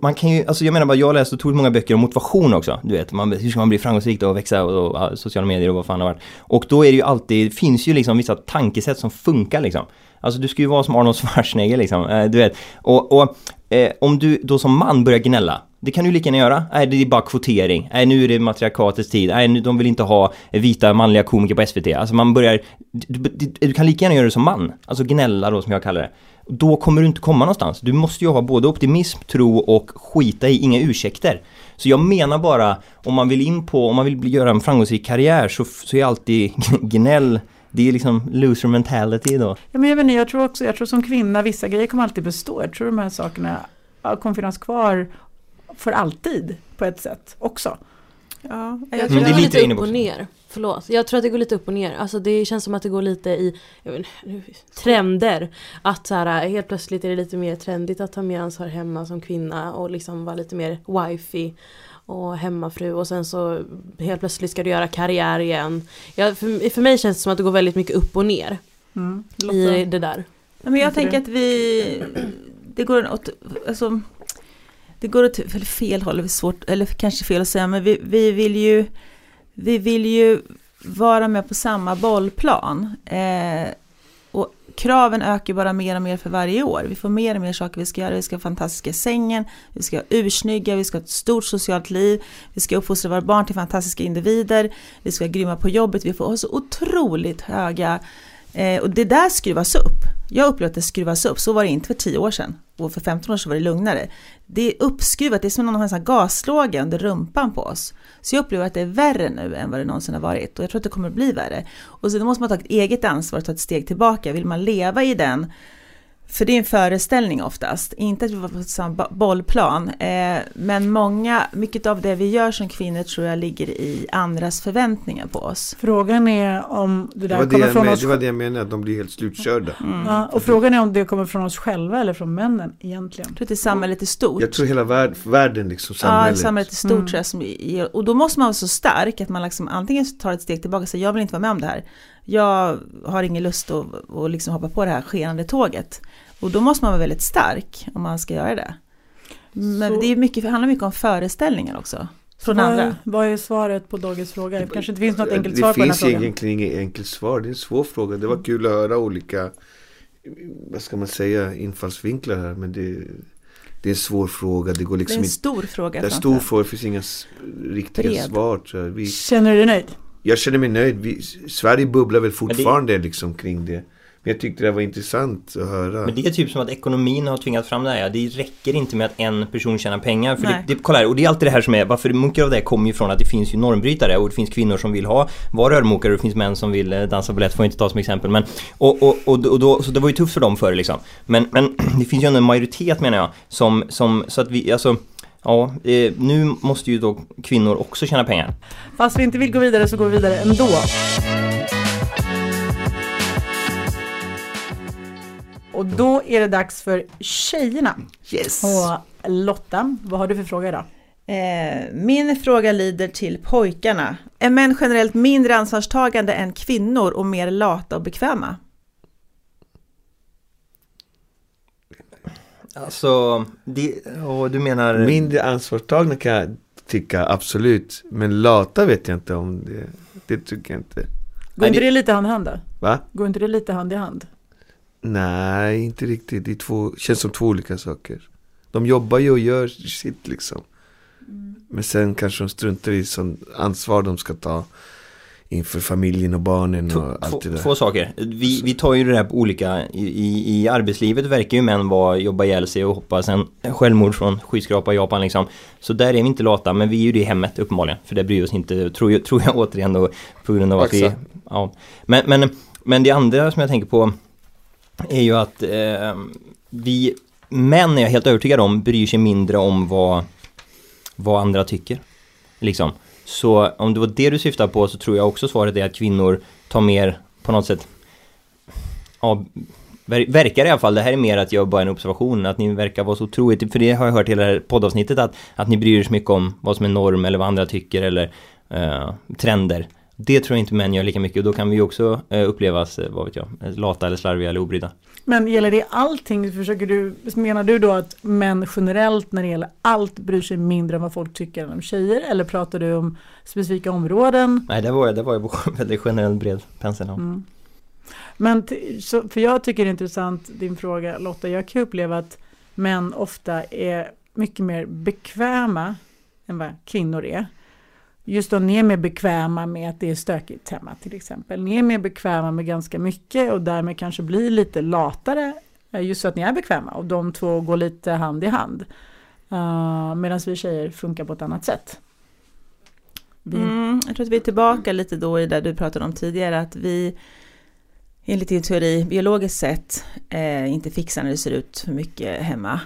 man kan ju, alltså jag menar bara, jag har läst otroligt många böcker om motivation också. Du vet, man, hur ska man bli framgångsrik och växa och, och och, sociala medier och vad fan det har varit. Och då är det ju alltid, det finns ju liksom vissa tankesätt som funkar liksom. Alltså du ska ju vara som Arnold Schwarzenegger liksom, eh, du vet. Och, och eh, om du då som man börjar gnälla, det kan du lika gärna göra. Nej, det är bara kvotering. Nej, nu är det matriarkatets tid. Nej, nu, de vill inte ha vita manliga komiker på SVT. Alltså man börjar, du, du, du kan lika gärna göra det som man. Alltså gnälla då som jag kallar det. Då kommer du inte komma någonstans. Du måste ju ha både optimism, tro och skita i, inga ursäkter. Så jag menar bara, om man vill in på, om man vill göra en framgångsrik karriär så, så är alltid (laughs) gnäll, det är liksom loser mentality då. Ja, men jag, vet inte, jag tror också, jag tror som kvinna, vissa grejer kommer alltid bestå. Jag tror de här sakerna kommer finnas kvar för alltid på ett sätt också. Ja, Jag Men tror det det är går lite upp och ner. Förlåt. Jag tror att det går lite upp och ner. Alltså det känns som att det går lite i vet, inte, trender. Att så här, helt plötsligt är det lite mer trendigt att ta mer ansvar hemma som kvinna och liksom vara lite mer wifey och hemmafru och sen så helt plötsligt ska du göra karriär igen. Ja, för, för mig känns det som att det går väldigt mycket upp och ner Mm. i det där. Ja, men jag tänker att vi, det går åt, alltså, det går åt eller fel håll, det är svårt, eller kanske fel att säga, men vi, vi vill ju, vi vill ju vara med på samma bollplan. Eh, och kraven ökar bara mer och mer för varje år. Vi får mer och mer saker vi ska göra. Vi ska ha fantastiska sängen, vi ska vara ursnygga, vi ska ha ett stort socialt liv, vi ska uppfostra våra barn till fantastiska individer, vi ska vara grymma på jobbet, vi får ha så otroligt höga Eh, och det där skruvas upp. Jag upplever att det skruvas upp, så var det inte för 10 år sedan. Och för 15 år sedan var det lugnare. Det är uppskruvat, det är som om någon har en sån här gaslåga under rumpan på oss. Så jag upplever att det är värre nu än vad det någonsin har varit. Och jag tror att det kommer att bli värre. Och så då måste man ta ett eget ansvar och ta ett steg tillbaka. Vill man leva i den för det är en föreställning oftast, inte att vi var på samma bo- bollplan. Eh, men många, mycket av det vi gör som kvinnor tror jag ligger i andras förväntningar på oss. Frågan är om det där det, kommer från men, oss det var det jag menade, att de blir helt slutkörda. Mm. Ja, och frågan är om det kommer från oss själva eller från männen egentligen. Jag tror att det är samhället i stort. Jag tror hela värld, världen liksom, Ja, samhället. samhället i stort Mm. tror jag som och då måste man vara så stark att man liksom antingen tar ett steg tillbaka och säger jag vill inte vara med om det här. Jag har ingen lust att, att liksom hoppa på det här skenande tåget. Och då måste man vara väldigt stark om man ska göra det. Men Så- det är mycket, det handlar mycket om föreställningar också. Från vad, andra. Är, vad är svaret på Dogges fråga? Det kanske inte finns något enkelt det svar på den här finns frågan. egentligen inget enkelt svar, det är en svår fråga. Det var kul att höra olika, vad ska man säga, infallsvinklar här. Men det, det är en svår fråga, det går Det är liksom en inte. stor fråga. Det är en stor fråga, det finns inga riktiga Bred. svar. Vi, Känner du dig nöjd? Jag känner mig nöjd. Vi, Sverige bubblar väl fortfarande liksom kring det. Men jag tyckte det var intressant att höra. Men det är typ som att ekonomin har tvingat fram det här. Ja. Det räcker inte med att en person tjänar pengar. För Nej. det, det, kolla här, och det är alltid det här som är, varför mycket av det kommer ju från att det finns ju normbrytare och det finns kvinnor som vill ha, vara rörmokare och det finns män som vill eh, dansa balett, får jag inte ta som exempel. Men, och, och, och, och då, så det var ju tufft för dem förr liksom. Men, men (clears throat) det finns ju ändå en majoritet menar jag, som, som så att vi, alltså Ja, eh, nu måste ju då kvinnor också tjäna pengar. Fast vi inte vill gå vidare så går vi vidare ändå. Och då är det dags för tjejerna. Yes! Och Lotta, vad har du för fråga idag? Eh, min fråga lyder till pojkarna. Är män generellt mindre ansvarstagande än kvinnor och mer lata och bekväma? Alltså, det, och du menar... Mindre ansvarstagna kan jag tycka, absolut. Men lata vet jag inte om det. Det tycker jag inte. Går inte det- lite hand i hand då? Va? Går inte det lite hand i hand? Nej, inte riktigt. Det är två, känns som två olika saker. De jobbar ju och gör sitt liksom. Men sen kanske de struntar i sån ansvar de ska ta inför familjen och barnen och allt det två, där. två saker. Vi, vi tar ju det här på olika, i, i, arbetslivet verkar ju män vara, jobba ihjäl sig och hoppa sen självmord från skyskrapa i Japan liksom. Så där är vi inte lata, men vi är ju det i hemmet uppenbarligen. För det bryr oss inte, tror jag, (laughs) tror jag återigen då, på grund av att vi... Ja. Men, men, men det andra som jag tänker på är ju att eh, vi män är jag helt övertygad om bryr sig mindre om vad, vad andra tycker. Liksom. Så om det var det du syftade på så tror jag också svaret är att kvinnor tar mer på något sätt ja, verkar i alla fall, det här är mer att jag bara en observation, att ni verkar vara så otroligt, för det har jag hört hela det här poddavsnittet att, att ni bryr er så mycket om vad som är norm eller vad andra tycker eller uh, trender. Det tror jag inte män gör lika mycket och då kan vi också uh, upplevas, uh, vad vet jag, lata eller slarviga eller obrydda. Men gäller det allting? Försöker du, menar du då att män generellt när det gäller allt bryr sig mindre om vad folk tycker om tjejer? Eller pratar du om specifika områden? Nej, det var, det var ju (laughs) väldigt generell bred pensel. Mm. Men så, för jag tycker det är intressant din fråga Lotta. Jag kan uppleva att män ofta är mycket mer bekväma än vad kvinnor är. Just då ni är mer bekväma med att det är stökigt hemma till exempel. Ni är mer bekväma med ganska mycket och därmed kanske blir lite latare. Eh, just så att ni är bekväma och de två går lite hand i hand. Eh, uh, Medan vi tjejer funkar på ett annat sätt. Vi... Mm, jag tror att vi är tillbaka lite då i det du pratade om tidigare, att vi enligt din teori biologiskt sett eh, inte fixar när det ser ut för mycket hemma.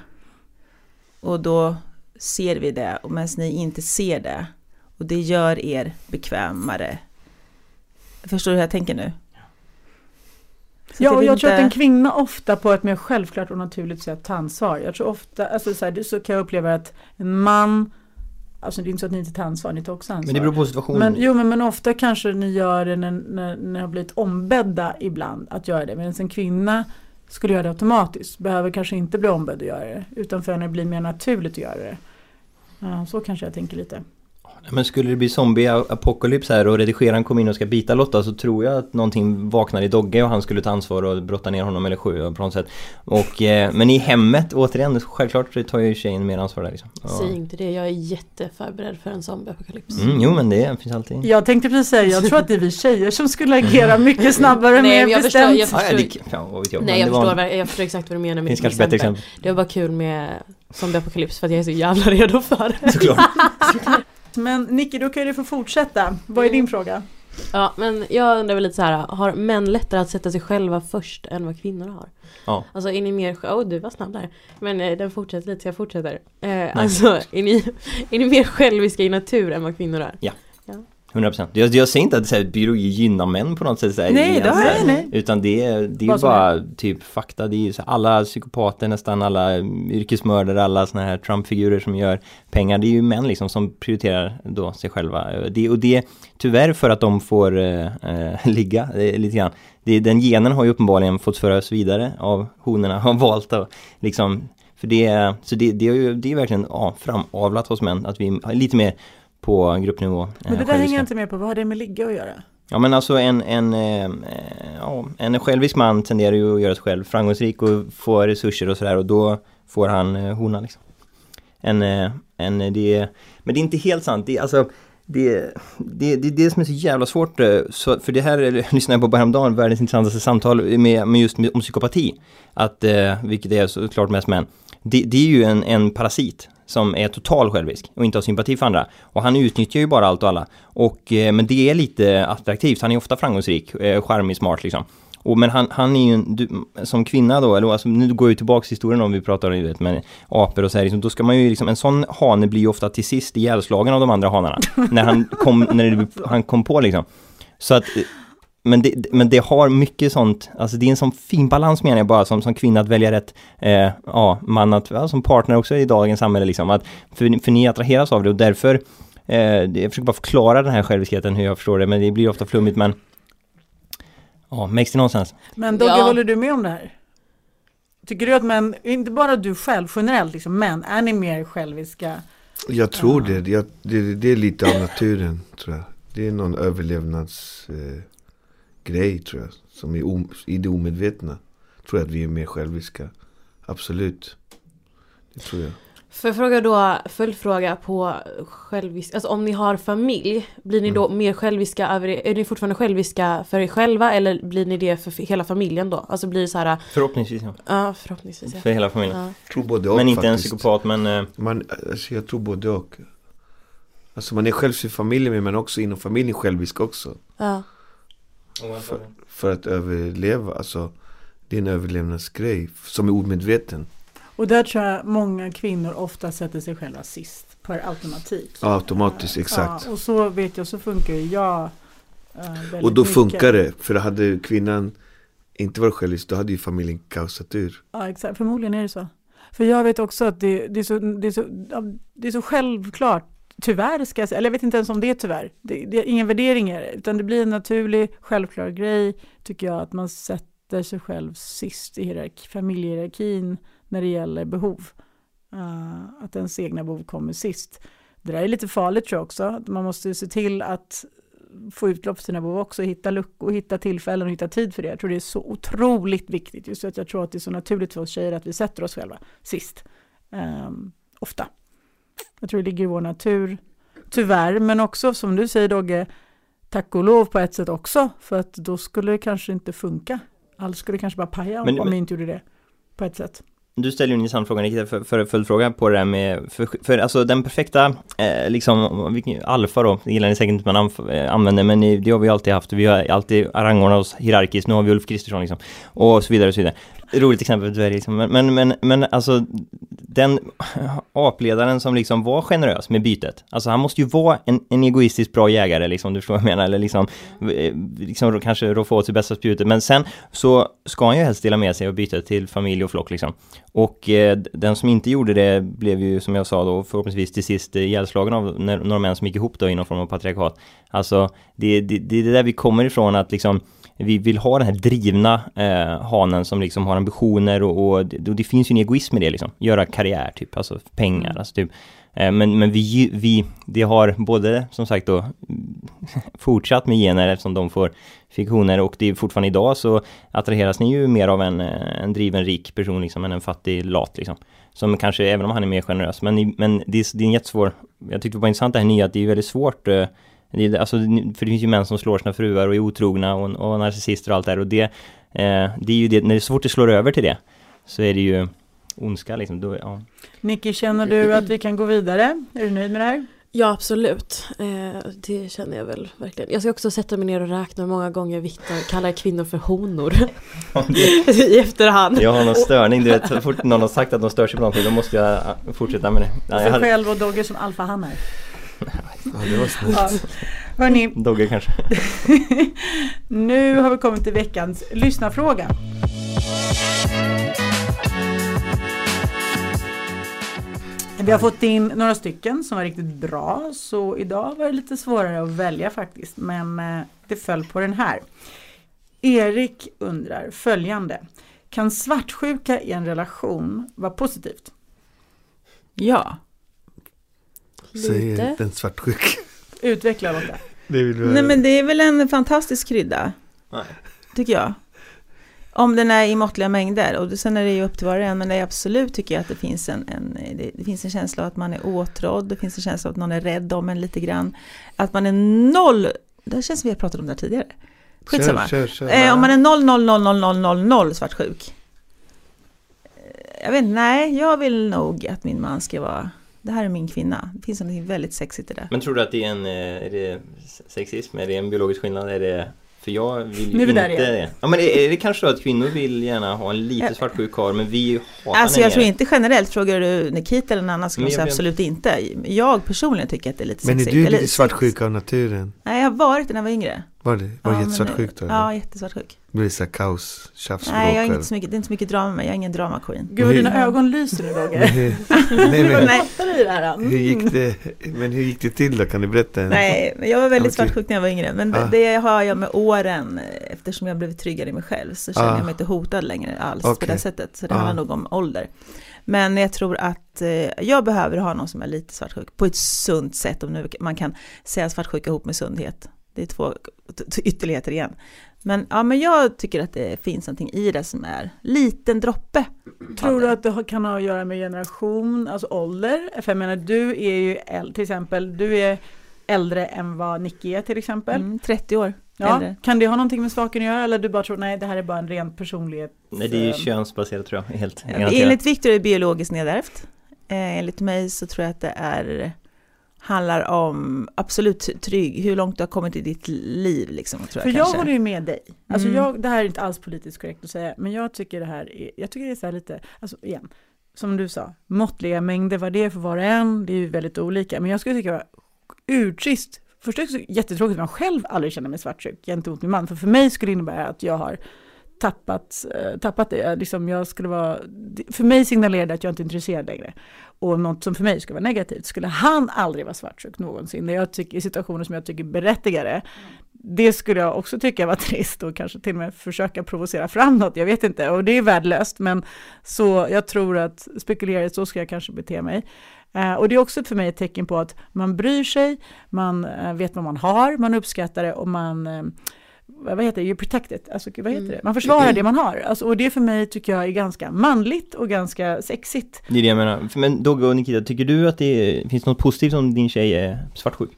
Och då ser vi det, och medan ni inte ser det. Och det gör er bekvämare. Förstår du hur jag tänker nu? Så ja, och jag inte... tror att en kvinna ofta på ett mer självklart och naturligt sätt tar ansvar. Jag tror ofta, alltså så, här, så kan jag uppleva att en man Alltså det är inte så att ni inte tar ansvar, ni tar också ansvar. Men det beror på situationen. Men, jo men, men ofta kanske ni gör det när, när, när ni har blivit ombedda ibland att göra det. Medan en kvinna skulle göra det automatiskt. Behöver kanske inte bli ombedd att göra det. Utan för henne blir mer naturligt att göra det. Ja, så kanske jag tänker lite. Men skulle det bli zombie-apokalyps här och redigeraren kommer in och ska bita Lotta så tror jag att någonting vaknar i Dogge och han skulle ta ansvar och brotta ner honom eller sjö på något sätt. Och, eh, men i hemmet, återigen, självklart tar ju tjejen mer ansvar där liksom. Ja. Säg inte det, jag är jätteförberedd för en zombie-apokalyps. Mm, jo men det finns alltid. Jag tänkte precis säga, jag tror att det är vi tjejer som skulle agera mycket snabbare Nej, mer bestämt. Jag förstår, jag förstår, ja, jag. Nej, jag, förstår, var... jag förstår exakt vad du menar med finns kanske bättre exempel. Det var bara kul med zombie-apokalyps för att jag är så jävla redo för det. Såklart. (laughs) (laughs) Men Nicky, då kan du få fortsätta. Vad är din fråga? Ja, men jag undrar väl lite så här, har män lättare att sätta sig själva först än vad kvinnor har? Ja. Alltså är ni mer, åh oh, du var snabb där. Men eh, den fortsätter lite så jag fortsätter. Eh, alltså är ni, (laughs) är ni mer själviska i natur än vad kvinnor är? Ja. 100% jag, jag säger inte att så här, biologi gynnar män på något sätt så här, Nej, det har jag nej. Utan det, är, det är bara är? typ fakta. Det är så alla psykopater nästan alla yrkesmördare alla såna här Trump-figurer som gör pengar Det är ju män liksom som prioriterar då sig själva. Det, Och det tyvärr för att de får äh, (laughs) ligga äh, lite grann. Det, Den genen har ju uppenbarligen fått föras vidare av honorna har (laughs) valt att liksom. För det, så det, det är ju det är verkligen ja, framavlat hos män att vi är lite mer på gruppnivå. Men det där hänger jag inte med på, vad har det med ligga att göra? Ja men alltså en, en, eh, ja, en självisk man tenderar ju att göra sig själv framgångsrik och få resurser och sådär och då får han eh, hona liksom. En, eh, en, det, men det är inte helt sant, det, alltså det, det, det är det som är så jävla svårt, så, för det här (laughs) lyssnade jag på häromdagen, världens intressantaste samtal med, med just om psykopati. Att, vilket är såklart mest män. Det, det är ju en, en parasit som är total självisk och inte har sympati för andra. Och han utnyttjar ju bara allt och alla. Och, eh, men det är lite attraktivt, han är ofta framgångsrik, eh, charmig, smart liksom. Och, men han, han är ju en, du, som kvinna då, eller alltså, nu går jag tillbaks till historien om vi pratar om vet, med apor och så här, liksom, då ska man ju liksom, en sån hane blir ju ofta till sist ihjälslagen av de andra hanarna. när han kom, när det, han kom på liksom. Så att eh, men det, men det har mycket sånt, alltså det är en sån fin balans menar jag bara som, som kvinna att välja rätt eh, ja, man att, ja, som partner också i dagens samhälle liksom. Att, för, för ni attraheras av det och därför, eh, jag försöker bara förklara den här själviskheten hur jag förstår det, men det blir ofta flummigt men Ja, makes det någonstans. Men Dogge, ja. håller du med om det här? Tycker du att män, inte bara du själv generellt, liksom, män, är ni mer själviska? Jag tror det. Jag, det. Det är lite av naturen, tror jag. Det är någon överlevnads... Eh, grej tror jag. Som är i det omedvetna. Tror jag att vi är mer själviska. Absolut. Det tror jag. Får jag fråga då, följdfråga på självisk, alltså om ni har familj, blir ni då mm. mer själviska över, är ni fortfarande själviska för er själva eller blir ni det för hela familjen då? Alltså blir det så här Förhoppningsvis ja. Ja, förhoppningsvis ja. För hela familjen. Ja. Tror både och Men inte faktiskt. en psykopat men... Eh, man, alltså jag tror både och. Alltså man är självisk i familjen men också inom familjen självisk också. Ja. För, för, att överleva, alltså det är en överlevnadsgrej som är omedveten. Och där tror jag många kvinnor ofta sätter sig själva sist per automatik. Ja, automatiskt, exakt. Ja, och så vet jag, så funkar ju jag. Uh, och då mycket. funkar det, för hade kvinnan inte varit självisk, då hade ju familjen kaosat ur. Ja, exakt. Förmodligen är det så. För jag vet också att det, det, är, så, det, är, så, det är så självklart, tyvärr ska jag säga, eller jag vet inte ens om det är tyvärr, det, det är inga värderingar, utan det blir en naturlig, självklar grej, tycker jag, att man sätter sig själv sist i hierarki, familjehierarkin när det gäller behov. Uh, att ens egna behov kommer sist. Det där är lite farligt tror jag också, att man måste se till att få utlopp för sina behov också, hitta luckor, hitta tillfällen och hitta tid för det. Jag tror det är så otroligt viktigt, just att jag tror att det är så naturligt för oss tjejer att vi sätter oss själva sist. Um, ofta. Jag tror det ligger i vår natur, tyvärr, men också som du säger Dogge, tack och lov på ett sätt också, för att då skulle det kanske inte funka. Allt skulle kanske bara paja men, om vi inte gjorde det, på ett sätt. Du ställer ju en intressant fråga Nikita, för, för följdfråga på det där med, för, för alltså den perfekta, eh, liksom, alfa då, det gillar ni säkert inte man eh, använder, men det har vi alltid haft, vi har alltid rangordnat oss hierarkiskt, nu har vi Ulf Kristersson liksom, och så vidare och så vidare roligt exempel för dvärg liksom. men, men, men, men alltså den apledaren som liksom var generös med bytet, alltså han måste ju vara en, en egoistisk bra jägare liksom, du förstår vad jag menar, eller liksom, eh, liksom kanske roffa åt sig bästa spjutet, men sen så ska han ju helst dela med sig och byta till familj och flock liksom. Och eh, den som inte gjorde det blev ju som jag sa då förhoppningsvis till sist eh, ihjälslagen av några män som gick ihop då inom form av patriarkat. Alltså det, det, det är det där vi kommer ifrån att liksom vi vill ha den här drivna eh, hanen som liksom har ambitioner och, och, det, och det finns ju en egoism i det liksom. Göra karriär typ, alltså pengar, mm. alltså typ. Eh, men, men vi, vi, det har både som sagt då fortsatt med gener eftersom de får fiktioner och det är fortfarande idag så attraheras ni ju mer av en, eh, en driven rik person liksom än en fattig lat liksom. Som kanske, även om han är mer generös, men, men det, är, det är en jättesvår, jag tyckte det var intressant det här nya att det är väldigt svårt eh, alltså, för det finns ju män som slår sina fruar och är otrogna och, och narcissister och allt det där och det, eh, det är ju det, när det är svårt att slå över till det så är det ju ondska liksom. Då, ja. Nicky, känner du att vi kan gå vidare? Är du nöjd med det här? Ja absolut, eh, det känner jag väl verkligen. Jag ska också sätta mig ner och räkna hur många gånger Viktor kallar kvinnor för honor. (laughs) I efterhand. Jag har någon störning, du vet, så fort någon har sagt att de stör sig på någonting då måste jag fortsätta med det. Ja, jag hade... själv och Dogge som alfahannar. Ja, det var snällt. Ja. Dogge kanske. (laughs) nu har vi kommit till veckans lyssnarfråga. Vi har fått in några stycken som var riktigt bra så idag var det lite svårare att välja faktiskt men eh, det föll på den här. Erik undrar följande. Kan svartsjuka i en relation vara positivt? Ja. Säger den svartsjuk. (laughs) Utveckla Lotta. Nej men det är väl en fantastisk krydda. Nej. Tycker jag. Om den är i måttliga mängder och sen är det ju upp till var och en men det är absolut tycker jag att det finns en, en det, det, finns en känsla av att man är åtrådd, det finns en känsla av att någon är rädd om en lite grann. Att man är noll, det känns som vi har pratat om det här tidigare. Skitsamma. Kör, kör, kör. Eh, om man är noll, noll, noll, noll, noll, noll, noll svartsjuk. Eh, jag vet inte, nej, jag vill nog att min man ska vara det här är min kvinna. Det finns något väldigt sexigt i det. Men tror du att det är en eh, är det sexism? Är det en biologisk skillnad? Är det för jag vill ju nu är vi inte där det. Ja men är det kanske så att kvinnor vill gärna ha en lite svartsjuk karl men vi hatar Alltså jag tror inte generellt, frågar du Nikita eller någon annan skulle jag säga absolut inte. Jag personligen tycker att det är lite men sexigt. Men är du lite svartsjuk av naturen? Nej jag har varit det när jag var yngre. Var det? Var ja, jättesvartsjuk då? Ja, jättesvartsjuk. Blir det så kaos, tjafs, Nej, jag är inte så mycket, det är inte så mycket drama med Jag är ingen drama queen. Gud vad dina ögon lyser nu Roger. (laughs) nej, men, nej. Hur gick det, men hur gick det till då? Kan du berätta? Nej, men jag var väldigt svartsjuk när jag var yngre. Men ah. det har jag med åren, eftersom jag blivit tryggare i mig själv, så känner ah. jag mig inte hotad längre alls okay. på det sättet. Så det ah. handlar nog om ålder. Men jag tror att eh, jag behöver ha någon som är lite svartsjuk på ett sunt sätt, om nu man kan säga svartsjuka ihop med sundhet. Det är två ytterligheter igen. Men, ja, men jag tycker att det finns någonting i det som är liten droppe. Tror du att det kan ha att göra med generation, alltså ålder? För jag menar, du är ju till exempel, du är äldre än vad Nicky är till exempel. Mm, 30 år ja. äldre. Kan det ha någonting med saken att göra eller du bara tror nej det här är bara en ren personlighet? Nej det är ju könsbaserat tror jag, helt ja, Enligt Victor är det biologiskt nedärvt. Eh, enligt mig så tror jag att det är handlar om absolut trygg, hur långt du har kommit i ditt liv. Liksom, tror jag För jag håller ju med dig. Alltså mm. jag, det här är inte alls politiskt korrekt att säga, men jag tycker det här är, jag tycker det är så här lite, alltså igen, som du sa, måttliga mängder, vad det är för var och en, det är ju väldigt olika. Men jag skulle tycka det var urtrist, först är det jättetråkigt att man själv aldrig känner mig svartsjuk gentemot min man, för för mig skulle det innebära att jag har tappat, eh, tappat det. Liksom jag skulle vara, för mig signalerade att jag inte är intresserad längre. Och något som för mig skulle vara negativt. Skulle han aldrig vara svartsjuk någonsin, när jag tycker, i situationer som jag tycker berättigade, det skulle jag också tycka var (laughs) trist och kanske till och med försöka provocera fram något, jag vet inte. Och det är värdelöst, men så jag tror att spekulera så ska jag kanske bete mig. Eh, och det är också för mig ett tecken på att man bryr sig, man eh, vet vad man har, man uppskattar det och man eh, vad heter det, you protect it, alltså vad heter mm. det, man försvarar det man har. Alltså, och det för mig tycker jag är ganska manligt och ganska sexigt. Det är det jag menar. Men Dogge och Nikita, tycker du att det finns något positivt om din tjej är svartsjuk?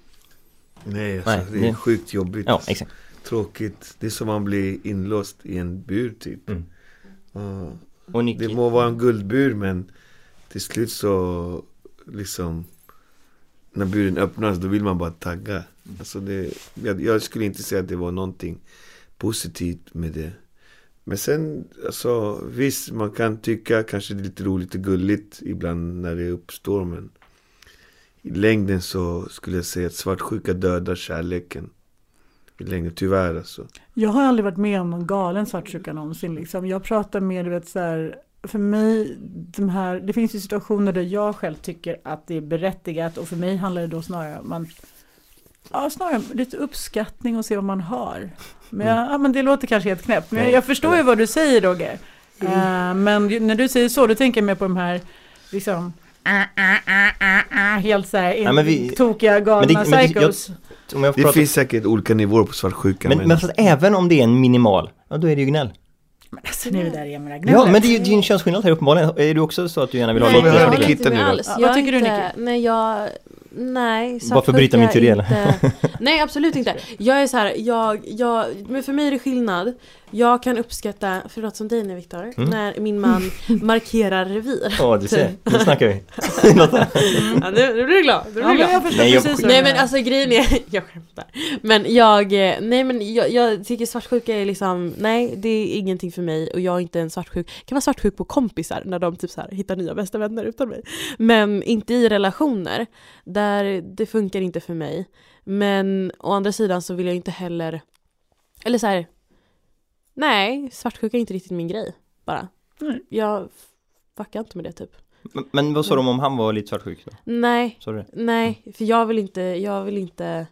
Nej, alltså, Nej det är sjukt jobbigt. Ja, exakt. Tråkigt. Det är som man blir inlåst i en bur typ. Mm. Uh, och Nikita. Det må vara en guldbur men till slut så liksom när buren öppnas då vill man bara tagga. Alltså det, jag, jag, skulle inte säga att det var någonting positivt med det. Men sen, alltså visst, man kan tycka kanske det är lite roligt och gulligt ibland när det uppstår. Men i längden så skulle jag säga att svartsjuka dödar kärleken. I längden, tyvärr alltså. Jag har aldrig varit med om någon galen svartsjuka någonsin. Liksom. Jag pratar mer, du vet, så här, för mig, de här, det finns ju situationer där jag själv tycker att det är berättigat och för mig handlar det då snarare om att Ja, snarare lite uppskattning och se vad man har. Men, jag, ja, men det låter kanske helt knäppt, men jag, jag förstår ju vad du säger Dogge. Mm. Uh, men när du säger så, då tänker jag mer på de här, liksom, uh, uh, helt så här, ja, vi, tokiga, galna det, psychos. Jag, det prata... finns säkert olika nivåer på svartsjuka. Men, men, men även om det är en minimal, ja då är det ju gnäll. Men alltså nu är där igen med Ja men det är ju din könsskillnad här uppenbarligen. Är du också så att du gärna vill ha nej, lite? Nej, jag inte med alls. Jag Vad tycker du Nicky? Nej jag Nej, Bara för att bryta min teori eller? (laughs) Nej absolut inte. Jag är så här, jag, jag, men för mig är det skillnad. Jag kan uppskatta, för något som dig nu Viktor, mm. när min man (laughs) markerar revir. Ja du ser, (laughs) nu snackar vi. (laughs) ja, nu, nu blir du glad. Nu blir ja, glad. Jag nej, jag, precis nej men alltså grejen är, jag skämtar. Men jag, nej men jag, jag tycker svartsjuka är liksom, nej det är ingenting för mig och jag är inte en svartsjuk. Jag kan vara svartsjuk på kompisar när de typ så här, hittar nya bästa vänner utan mig. Men inte i relationer. Där det funkar inte för mig. Men å andra sidan så vill jag inte heller, eller så här, Nej, svartsjuka är inte riktigt min grej bara. Nej. Jag fuckar inte med det typ. Men, men vad sa de om han var lite svartsjuk då? Nej, nej, för jag vill inte, jag vill inte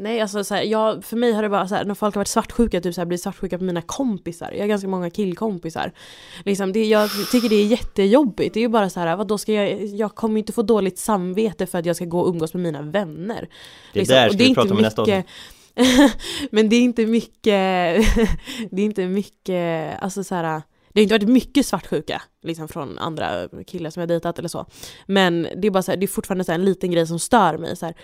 Nej alltså så här, jag, för mig har det bara så här, när folk har varit svartsjuka, typ så här, blir svartsjuka på mina kompisar. Jag har ganska många killkompisar. Liksom, det, jag tycker det är jättejobbigt. Det är ju bara så här, vad då ska jag, jag kommer inte få dåligt samvete för att jag ska gå och umgås med mina vänner. Det är liksom. där ska vi prata om nästa avsnitt. (laughs) Men det är inte mycket, (laughs) det är inte mycket, alltså så här, det har inte varit mycket svartsjuka liksom från andra killar som jag dejtat eller så. Men det är bara så här, det är fortfarande så en liten grej som stör mig. Så här,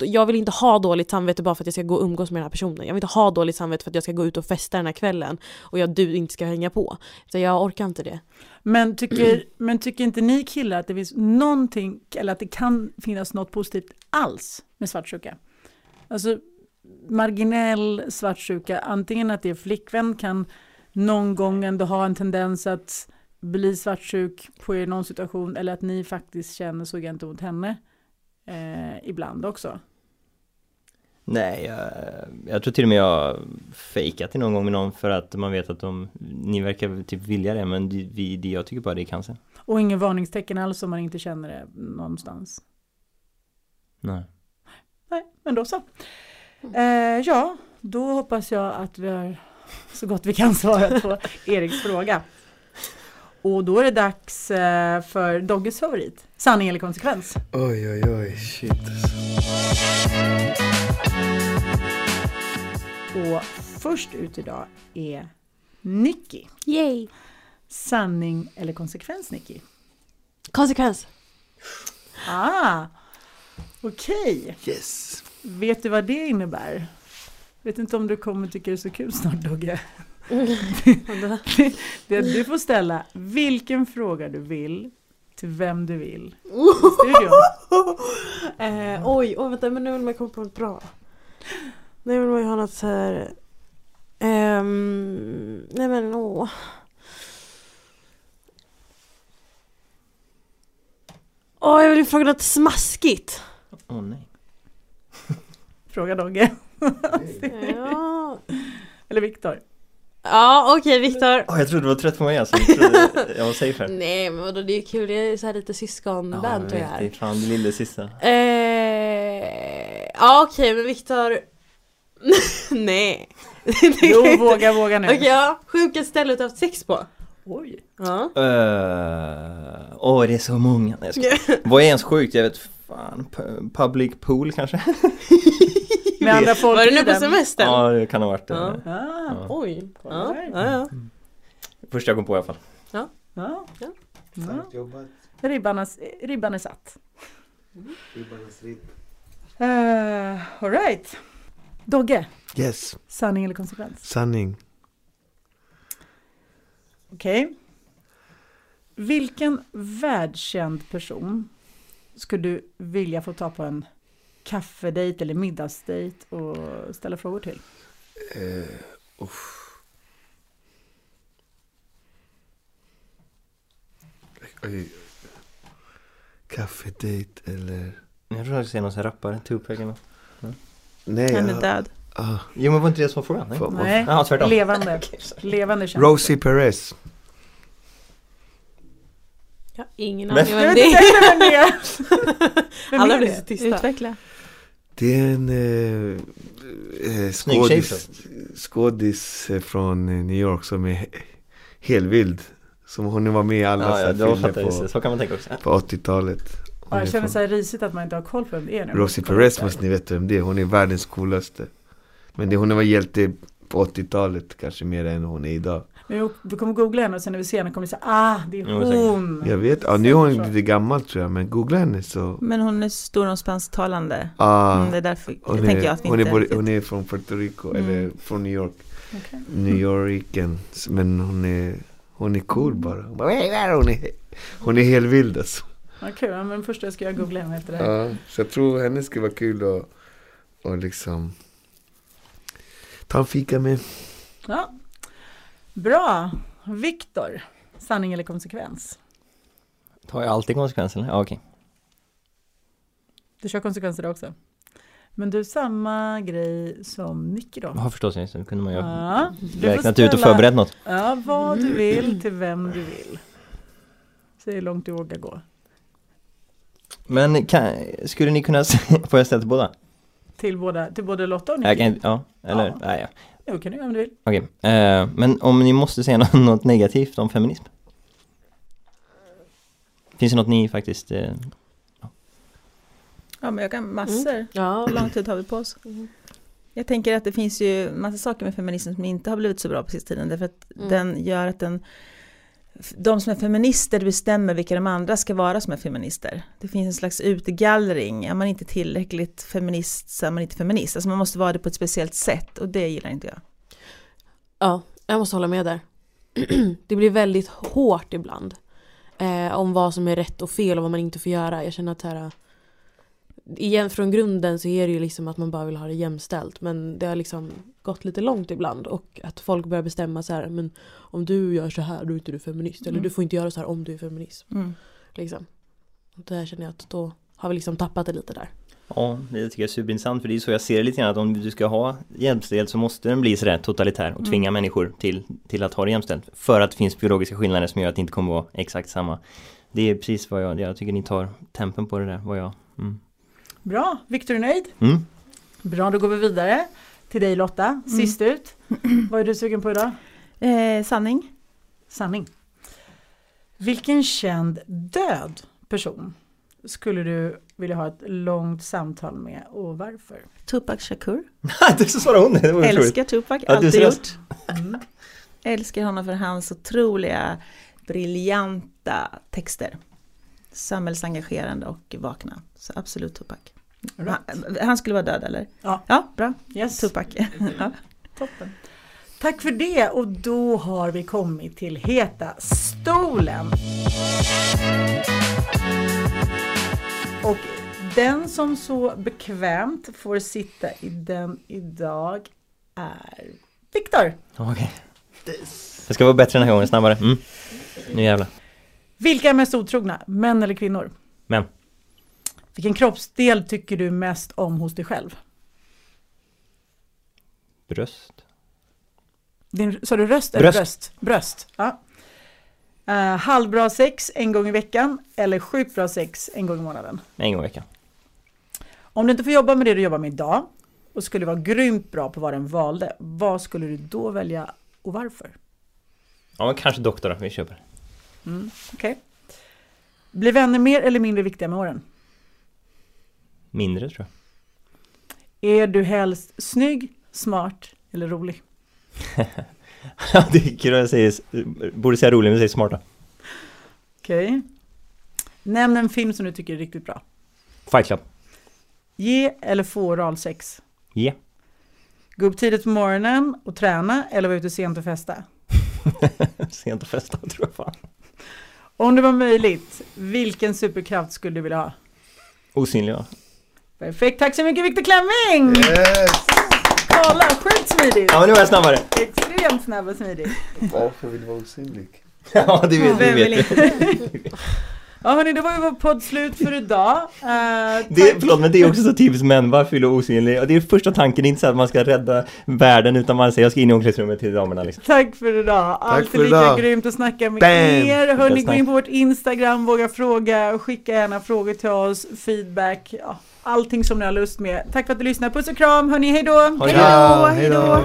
jag vill inte ha dåligt samvete bara för att jag ska gå och umgås med den här personen. Jag vill inte ha dåligt samvete för att jag ska gå ut och festa den här kvällen och jag, du inte ska hänga på. Så jag orkar inte det. Men tycker, men tycker inte ni killar att det finns någonting, eller att det kan finnas något positivt alls med svartsjuka? Alltså marginell svartsjuka, antingen att er flickvän kan någon gång ändå ha en tendens att bli svartsjuk på er någon situation eller att ni faktiskt känner så gentemot henne eh, ibland också. Nej, jag, jag, tror till och med jag fejkat det någon gång med någon för att man vet att de, ni verkar typ vilja det men det, det, jag tycker bara det är cancer. Och ingen varningstecken alls om man inte känner det någonstans? Nej. Nej, men då så. Eh, ja, då hoppas jag att vi har så gott vi kan (laughs) svarat på Eriks fråga. Och då är det dags eh, för Dogges favorit, sanning eller konsekvens. Oj, oj, oj, shit. Och först ut idag är Nicky. Yay! Sanning eller konsekvens, Nicky? Konsekvens. Ah, okej. Okay. Yes. Vet du vad det innebär? Vet inte om du kommer tycka det är så kul snart Dogge. (laughs) det, du får ställa vilken fråga du vill till vem du vill i (laughs) eh, oj, oj, vänta, men nu vill man komma på något bra. Nu vill man ju ha något så här... Um, nej men åh. Åh, jag vill fråga något smaskigt. Åh oh, nej. Fråga Dogge. ja. Eller Viktor. Ja okej Viktor. Oh, jag trodde du var trött på mig alltså. Jag, trodde, jag var safe här. Nej men vadå det är kul, det är så här lite syskonband tror jag. vet, det är fan det lilla sista. Eh, ja okej men Viktor (laughs) Nej. Jo, våga, våga nu. Okej ja, sjukaste stället du haft sex på? Oj. Ja. Åh, oh, det är så många. Nej, jag skojar. (laughs) Vad är ens sjukt? Jag vet fan. Pu- Public pool kanske? (laughs) Med andra folk Var du i nu på semestern? Ja, det kan ha varit det. Ja. Ah, Oj. Ja, Alright. ja, ja. Första jag kom på i alla fall. ja. Ja. Ja. Jobbat. Ribban, är, ribban är satt. Ribbarnas ribb. Uh, Alright. Dogge, Yes, sanning eller konsekvens? sanning. Okej. Vilken världskänd person skulle du vilja få ta på en kaffedejt eller middagsdejt och ställa frågor till? Eh, uff. Oj. Kaffedejt eller... Jag tror jag ska säga någon sån här rappare, Tupac eller något. Nej, Han är jag- död. ah, Jo men var inte det som var frågan? Nej. Nej, Ja, tvärtom. levande. (laughs) Sorry. Levande känd. Rosie Perez. Jag har ingen Men- aning vem det är. heller vem det är. Vem Alla blir så tysta. Utveckla. Det är en eh, eh, skådis, skådis från eh, New York som är he- helvild. Som hon var med i alla Ja, så ja, filmer på, Så, så kan man tänka också. på 80-talet. Hon Ja, jag känner så här risigt att man inte har koll på vem det är nu. Rosie Perez måste ni veta vem det är. Hon är världens coolaste. Men det, hon var hjälte på 80-talet kanske mer än hon är idag. Men vi kommer googla henne och sen när vi ser henne kommer vi säga ah, det är hon. Jag vet, ja, nu är hon lite gammal tror jag, men googla henne så... Men hon är stor om spansktalande. Ah, Mm, det är därför hon, tänker är, jag att vi hon, inte är både, hon är från Puerto Rico, Mm. eller från New York. Okej. New Yorken, men hon är, hon är cool bara. Hon, bara, "Vad är det?" hon, är, hon är helt vild alltså. Ja, kul, ja, men först ska jag googla henne efter det här. Ja, så jag tror henne skulle vara kul att och liksom ta en fika med. Ja. Bra. Viktor, sanning eller konsekvens? Tar jag alltid konsekvenserna? Ja, okej. Du kör konsekvenser där också. Men du, samma grej som Nicky då. Ja, förstås. ja, Så kunde man ju Ja, du räknat ut och ställa- förberett något. Ja, vad du vill till vem du vill. Se hur långt du vågar gå. Men kan, skulle ni kunna, (laughs) får jag ställa till båda? Till både, till både Lotta och Jag Nicky. kan, ja, eller? Ja. Nej, ja. Jo, kan du göra om du vill. Okej, eh, men om ni måste säga (laughs) något, något negativt om feminism? Finns det något ni faktiskt, eh, Ja, men jag kan massor. Ja. Hur lång tid har vi på oss? Mm. Jag tänker att det finns ju massa saker med feminism som inte har blivit så bra på sista tiden. Därför att Mm. den gör att den de som är feminister bestämmer vilka de andra ska vara som är feminister. Det finns en slags utgallring. Är man inte tillräckligt feminist så är man inte feminist. Alltså man måste vara det på ett speciellt sätt och det gillar inte jag. Ja, jag måste hålla med där. (clears throat) det blir väldigt hårt ibland. Eh, om vad som är rätt och fel och vad man inte får göra. Jag känner att här, igen från grunden så är det ju liksom att man bara vill ha det jämställt. Men det har liksom gått lite långt ibland. Och att folk börjar bestämma så här, men om du gör så här då är inte du feminist. Eller Mm. du får inte göra så här om du är feminist. Mm. Liksom. Och där känner jag att då har vi liksom tappat det lite där. ja, det tycker jag är superintressant för det är så jag ser det lite grann att om du ska ha jämställdhet så måste den bli sådär totalitär och tvinga människor till, till att ha det jämställt. För att det finns biologiska skillnader som gör att det inte kommer vara exakt samma. Det är precis vad jag, jag tycker ni tar tempen på det där, vad jag, mm. Bra, Viktor är nöjd. Mm. Bra, då går vi vidare till dig Lotta, sist ut. Vad är du sugen på idag? Eh, sanning? Sanning. Vilken känd död person skulle du vilja ha ett långt samtal med och varför? Tupac Shakur. (laughs) det så svarade hon, det var. Älskar Tupac, Ja, alltid gjort. Mm. Älskar honom för hans otroliga, briljanta texter. Samhällsengagerande och vakna. Så absolut Tupac. Right. Han, han skulle vara död eller? Ja. Ja, bra. Yes. Tupac. (laughs) ja. Toppen. Tack för det och då har vi kommit till Heta stolen. Och den som så bekvämt får sitta i den idag är Viktor. Okej. Det ska vara bättre den här gången, snabbare. Mm. Nu jävlar. Vilka är mest otrogna, män eller kvinnor? Män. Vilken kroppsdel tycker du mest om hos dig själv? Bröst. Din, sa du röst eller Bröst. bröst? Bröst. Ja. Uh, halvbra sex en gång i veckan eller sjukt bra sex en gång i månaden. En gång i veckan. Om du inte får jobba med det du jobbar med idag och skulle vara grymt bra på vad den valde, vad skulle du då välja och varför? Ja, men kanske doktor. Vi köper. Mm, Okej. Blir vänner mer eller mindre viktiga med åren? Mindre tror jag. Är du helst snygg, smart eller rolig? (laughs) Ja, det är kul att säga, borde säga rolig men säger smarta. Okej. Nämn en film som du tycker är riktigt bra. Fight Club. Ge eller få oralsex? Ge. Gå upp tidigt på morgonen och träna eller vara ute sent och festa? (laughs) Sent att festa tror jag fan. Om det var möjligt, vilken superkraft skulle du vilja ha? Osynlig va? Perfekt, tack så mycket Viktor Klemming! Yes! Kolla, sjukt smidigt! Ja nu var jag snabbare. Extremt snabb och smidig. Varför vill du vara osynlig? (laughs) Ja det vet, vill inte? (laughs) Ja hörni, det var ju vår podd slut för idag. Uh, Det, förlåt men det är också så typiskt män, varför fylla osynlig? Och det är första tanken, det är inte så att man ska rädda världen utan man säger jag ska in i omklädningsrummet till damerna liksom. Tack för idag. Alltid för lika idag. grymt att snacka med Bam! er. Hörni, gå in på vårt Instagram, våga fråga, skicka gärna frågor till oss, feedback, ja, allting som ni har lust med. Tack för att du lyssnade. Puss och kram, hörni. Hej då! Hej då! Hej då!